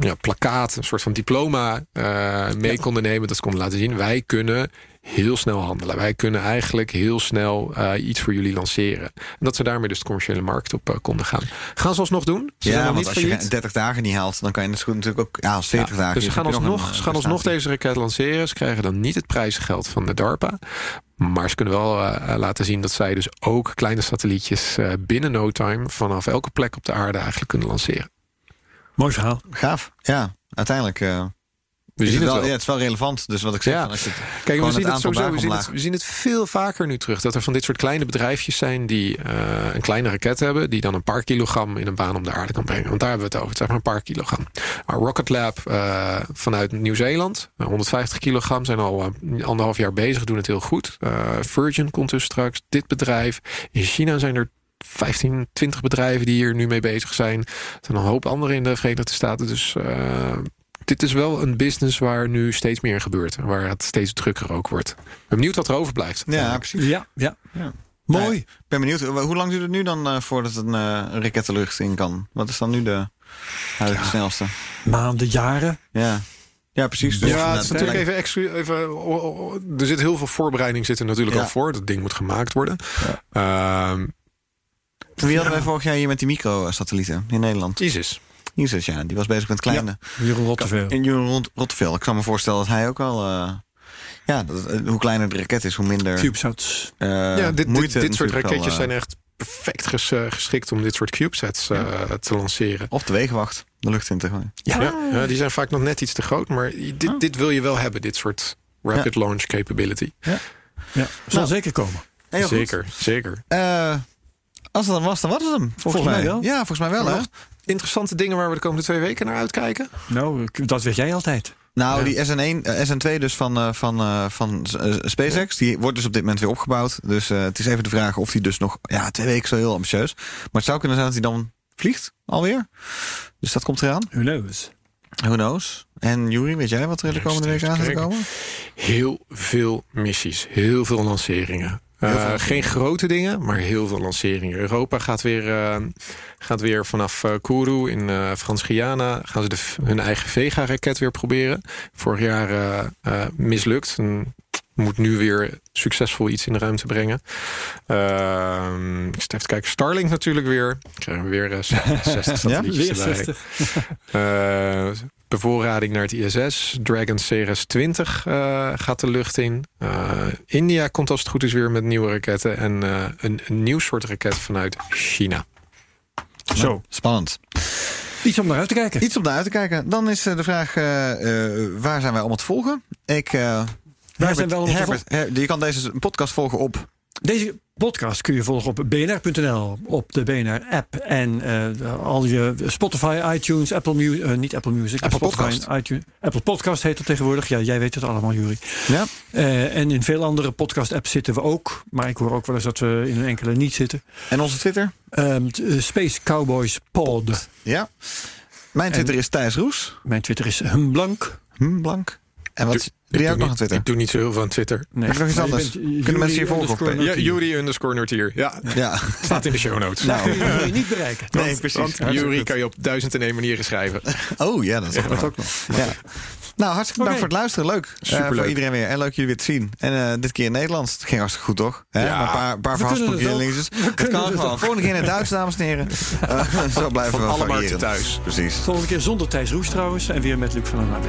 Speaker 5: ja, plakkaat, een soort van diploma uh, mee ja. konden nemen. Dat ze konden laten zien. Wij kunnen heel snel handelen. Wij kunnen eigenlijk heel snel uh, iets voor jullie lanceren. En dat ze daarmee dus de commerciële markt op uh, konden gaan. Gaan ze alsnog doen? Ze
Speaker 3: ja,
Speaker 5: want
Speaker 3: niet als failliet. je 30 dagen niet haalt, dan kan je het goed natuurlijk ook... Ja, als 40
Speaker 5: ja,
Speaker 3: dagen...
Speaker 5: Dus ze gaan alsnog, ze gaan alsnog deze raket lanceren. Ze krijgen dan niet het prijzengeld van de DARPA. Maar ze kunnen wel uh, laten zien dat zij dus ook kleine satellietjes binnen no time... vanaf elke plek op de aarde eigenlijk kunnen lanceren.
Speaker 4: Mooi verhaal.
Speaker 3: Gaaf, ja. Uiteindelijk uh,
Speaker 5: We zien
Speaker 3: het
Speaker 5: het
Speaker 3: wel, ja, het is wel relevant. Dus wat ik zeg,
Speaker 5: Ja.
Speaker 3: van als je het,
Speaker 5: Kijk, we zien het, sowieso, we, zien het,
Speaker 3: omlaag-
Speaker 5: we zien het veel vaker nu terug. Dat er van dit soort kleine bedrijfjes zijn die eh, een kleine raket hebben. Die dan een paar kilogram in een baan om de aarde kan brengen. Want daar hebben we het over. Het zijn maar een paar kilogram. Maar Rocket Lab eh, vanuit Nieuw-Zeeland. eh, 150 kilogram zijn al anderhalf jaar bezig. Doen het heel goed. Virgin komt dus straks. Dit bedrijf. In China zijn er 15, 20 bedrijven die hier nu mee bezig zijn. Er zijn een hoop andere in de Verenigde Staten. Dus eh, dit is wel een business waar nu steeds meer gebeurt. en Waar het steeds drukker ook wordt. Ik ben benieuwd wat er overblijft.
Speaker 3: Ja, precies.
Speaker 4: Ja, ja.
Speaker 3: Ja.
Speaker 4: Mooi.
Speaker 3: Ik ben benieuwd, hoe lang duurt het nu dan eh, voordat een uh, raket de lucht in kan? Wat is dan nu de huidige snelste?
Speaker 4: Maanden, jaren.
Speaker 3: Ja, ja precies. Dus
Speaker 5: ja, het is natuurlijk even, extra, even o- o- o- Er zit heel veel voorbereiding zit er natuurlijk
Speaker 3: Ja.
Speaker 5: al voor. Dat ding moet gemaakt worden. Ehm,
Speaker 3: Wie hadden wij vorig jaar hier met die microsatellieten in Nederland?
Speaker 5: Isis.
Speaker 3: Isis, ja, die was bezig met kleine.
Speaker 4: Jeroen Rotteveel.
Speaker 3: In Jeroen Rot- Rottevel. Ik kan me voorstellen dat hij ook wel... eh, ja, dat, eh, hoe kleiner de raket is, hoe minder
Speaker 4: CubeSats.
Speaker 3: eh,
Speaker 5: ja, dit, dit, dit soort
Speaker 3: wel,
Speaker 5: raketjes
Speaker 3: eh,
Speaker 5: zijn echt perfect ges- eh, geschikt om dit soort CubeSats eh, te lanceren.
Speaker 3: Of de wegenwacht de lucht in te gooien.
Speaker 5: Ja. Ja, die zijn vaak nog net iets te groot. Maar dit,
Speaker 3: Ah.
Speaker 5: dit wil je wel hebben, dit soort rapid launch capability.
Speaker 4: Ja, zal
Speaker 3: Nou.
Speaker 4: zeker komen.
Speaker 3: Heel goed.
Speaker 5: zeker, zeker.
Speaker 3: Eh, als het dan was, dan was het hem. Volgens,
Speaker 4: Volgens mij wel.
Speaker 3: Ja, volgens mij wel, hè?
Speaker 5: Interessante dingen waar we de komende twee weken naar uitkijken.
Speaker 4: Nou, dat weet jij altijd.
Speaker 3: Nou,
Speaker 5: Ja.
Speaker 3: die SN1, eh, SN2 dus van, eh, van, eh, van SpaceX, die wordt dus op dit moment weer opgebouwd. Dus eh, het is even de vraag of die dus nog... Ja, twee weken wel heel ambitieus. Maar het zou kunnen zijn dat hij dan vliegt, alweer. Dus dat komt eraan.
Speaker 4: Who knows?
Speaker 3: Who knows? En Juri, weet jij wat er de komende weken aan gaat komen?
Speaker 5: Heel veel missies, heel veel lanceringen. Eh, geen grote dingen, maar heel veel lanceringen. Europa gaat weer, eh, gaat weer vanaf eh, Kourou in eh Frans-Guyana... gaan ze de, hun eigen Vega-raket weer proberen. Vorig jaar mislukt. En moet nu weer succesvol iets in de ruimte brengen. Ehm, ik zit even te kijken. Starlink natuurlijk weer. Krijgen we weer eh, 60 [laughs] satellietjes
Speaker 4: Weer
Speaker 5: erbij.
Speaker 4: 60.
Speaker 5: Bevoorrading naar het ISS. Dragon Ceres 20 eh, gaat de lucht in. Eh, India komt als het goed is weer met nieuwe raketten. En eh, een, een nieuw soort raket vanuit China.
Speaker 4: Zo,
Speaker 3: Spannend.
Speaker 4: iets om naar uit te kijken.
Speaker 3: Iets om naar uit te kijken. Dan is eh, de vraag, eh, eh, waar zijn wij allemaal te volgen? Ik... eh,
Speaker 4: Waar zijn wij allemaal te
Speaker 3: Herbert, Her- je kan deze podcast volgen op
Speaker 4: Deze podcast kun je volgen op bnr.nl, op de BNR-app en eh, al je Spotify, iTunes, Apple Music, niet Apple Music,
Speaker 3: Apple
Speaker 4: Spotify
Speaker 3: Podcast.
Speaker 4: iTunes, Apple Podcast heet het tegenwoordig. Ja, jij weet het allemaal, Jury.
Speaker 3: Ja.
Speaker 4: Eh, en in veel andere podcast-apps zitten we ook, maar ik hoor ook wel eens dat we in een enkele niet zitten.
Speaker 3: En onze Twitter?
Speaker 4: Ehm, eh, Space Cowboys Pod.
Speaker 3: Ja. Mijn Twitter is Thijs Roes.
Speaker 4: Mijn Twitter is humblank.
Speaker 3: Hm, blank. En wat Jij ook nog aan Twitter?
Speaker 5: Ik doe niet zo heel veel aan Twitter.
Speaker 4: Nee,
Speaker 3: Heb nog iets anders?
Speaker 4: bent
Speaker 3: Kunnen
Speaker 4: Jury
Speaker 3: mensen je volgen op,
Speaker 4: underscore
Speaker 5: Ja,
Speaker 4: Nortier.
Speaker 5: Yuri underscore Nortier. Ja,
Speaker 3: Ja. [laughs]
Speaker 5: staat in de show notes.
Speaker 4: Kun je Jury niet bereiken.
Speaker 3: Nee, precies.
Speaker 5: Want Yuri kan je op duizend en één manieren schrijven. [laughs]
Speaker 3: Oh ja, dat is ook
Speaker 4: nog.
Speaker 3: Ja. Nou, hartstikke bedankt voor het luisteren. Leuk. Eh,
Speaker 5: Superleuk.
Speaker 3: voor iedereen weer. En leuk jullie weer te zien. En eh, dit keer in Nederlands. Het ging hartstikke goed, toch?
Speaker 5: Ja.
Speaker 3: Maar een paar, paar
Speaker 4: We kunnen het
Speaker 3: kan
Speaker 4: het
Speaker 3: gewoon. Volgende keer in het Duits, dames en heren. [laughs] Eh, zo blijven
Speaker 5: Van
Speaker 3: we
Speaker 5: alle
Speaker 3: variëren.
Speaker 5: markten thuis.
Speaker 3: Precies.
Speaker 4: Volgende keer zonder Thijs Roes trouwens en weer met Luc van der Nabé.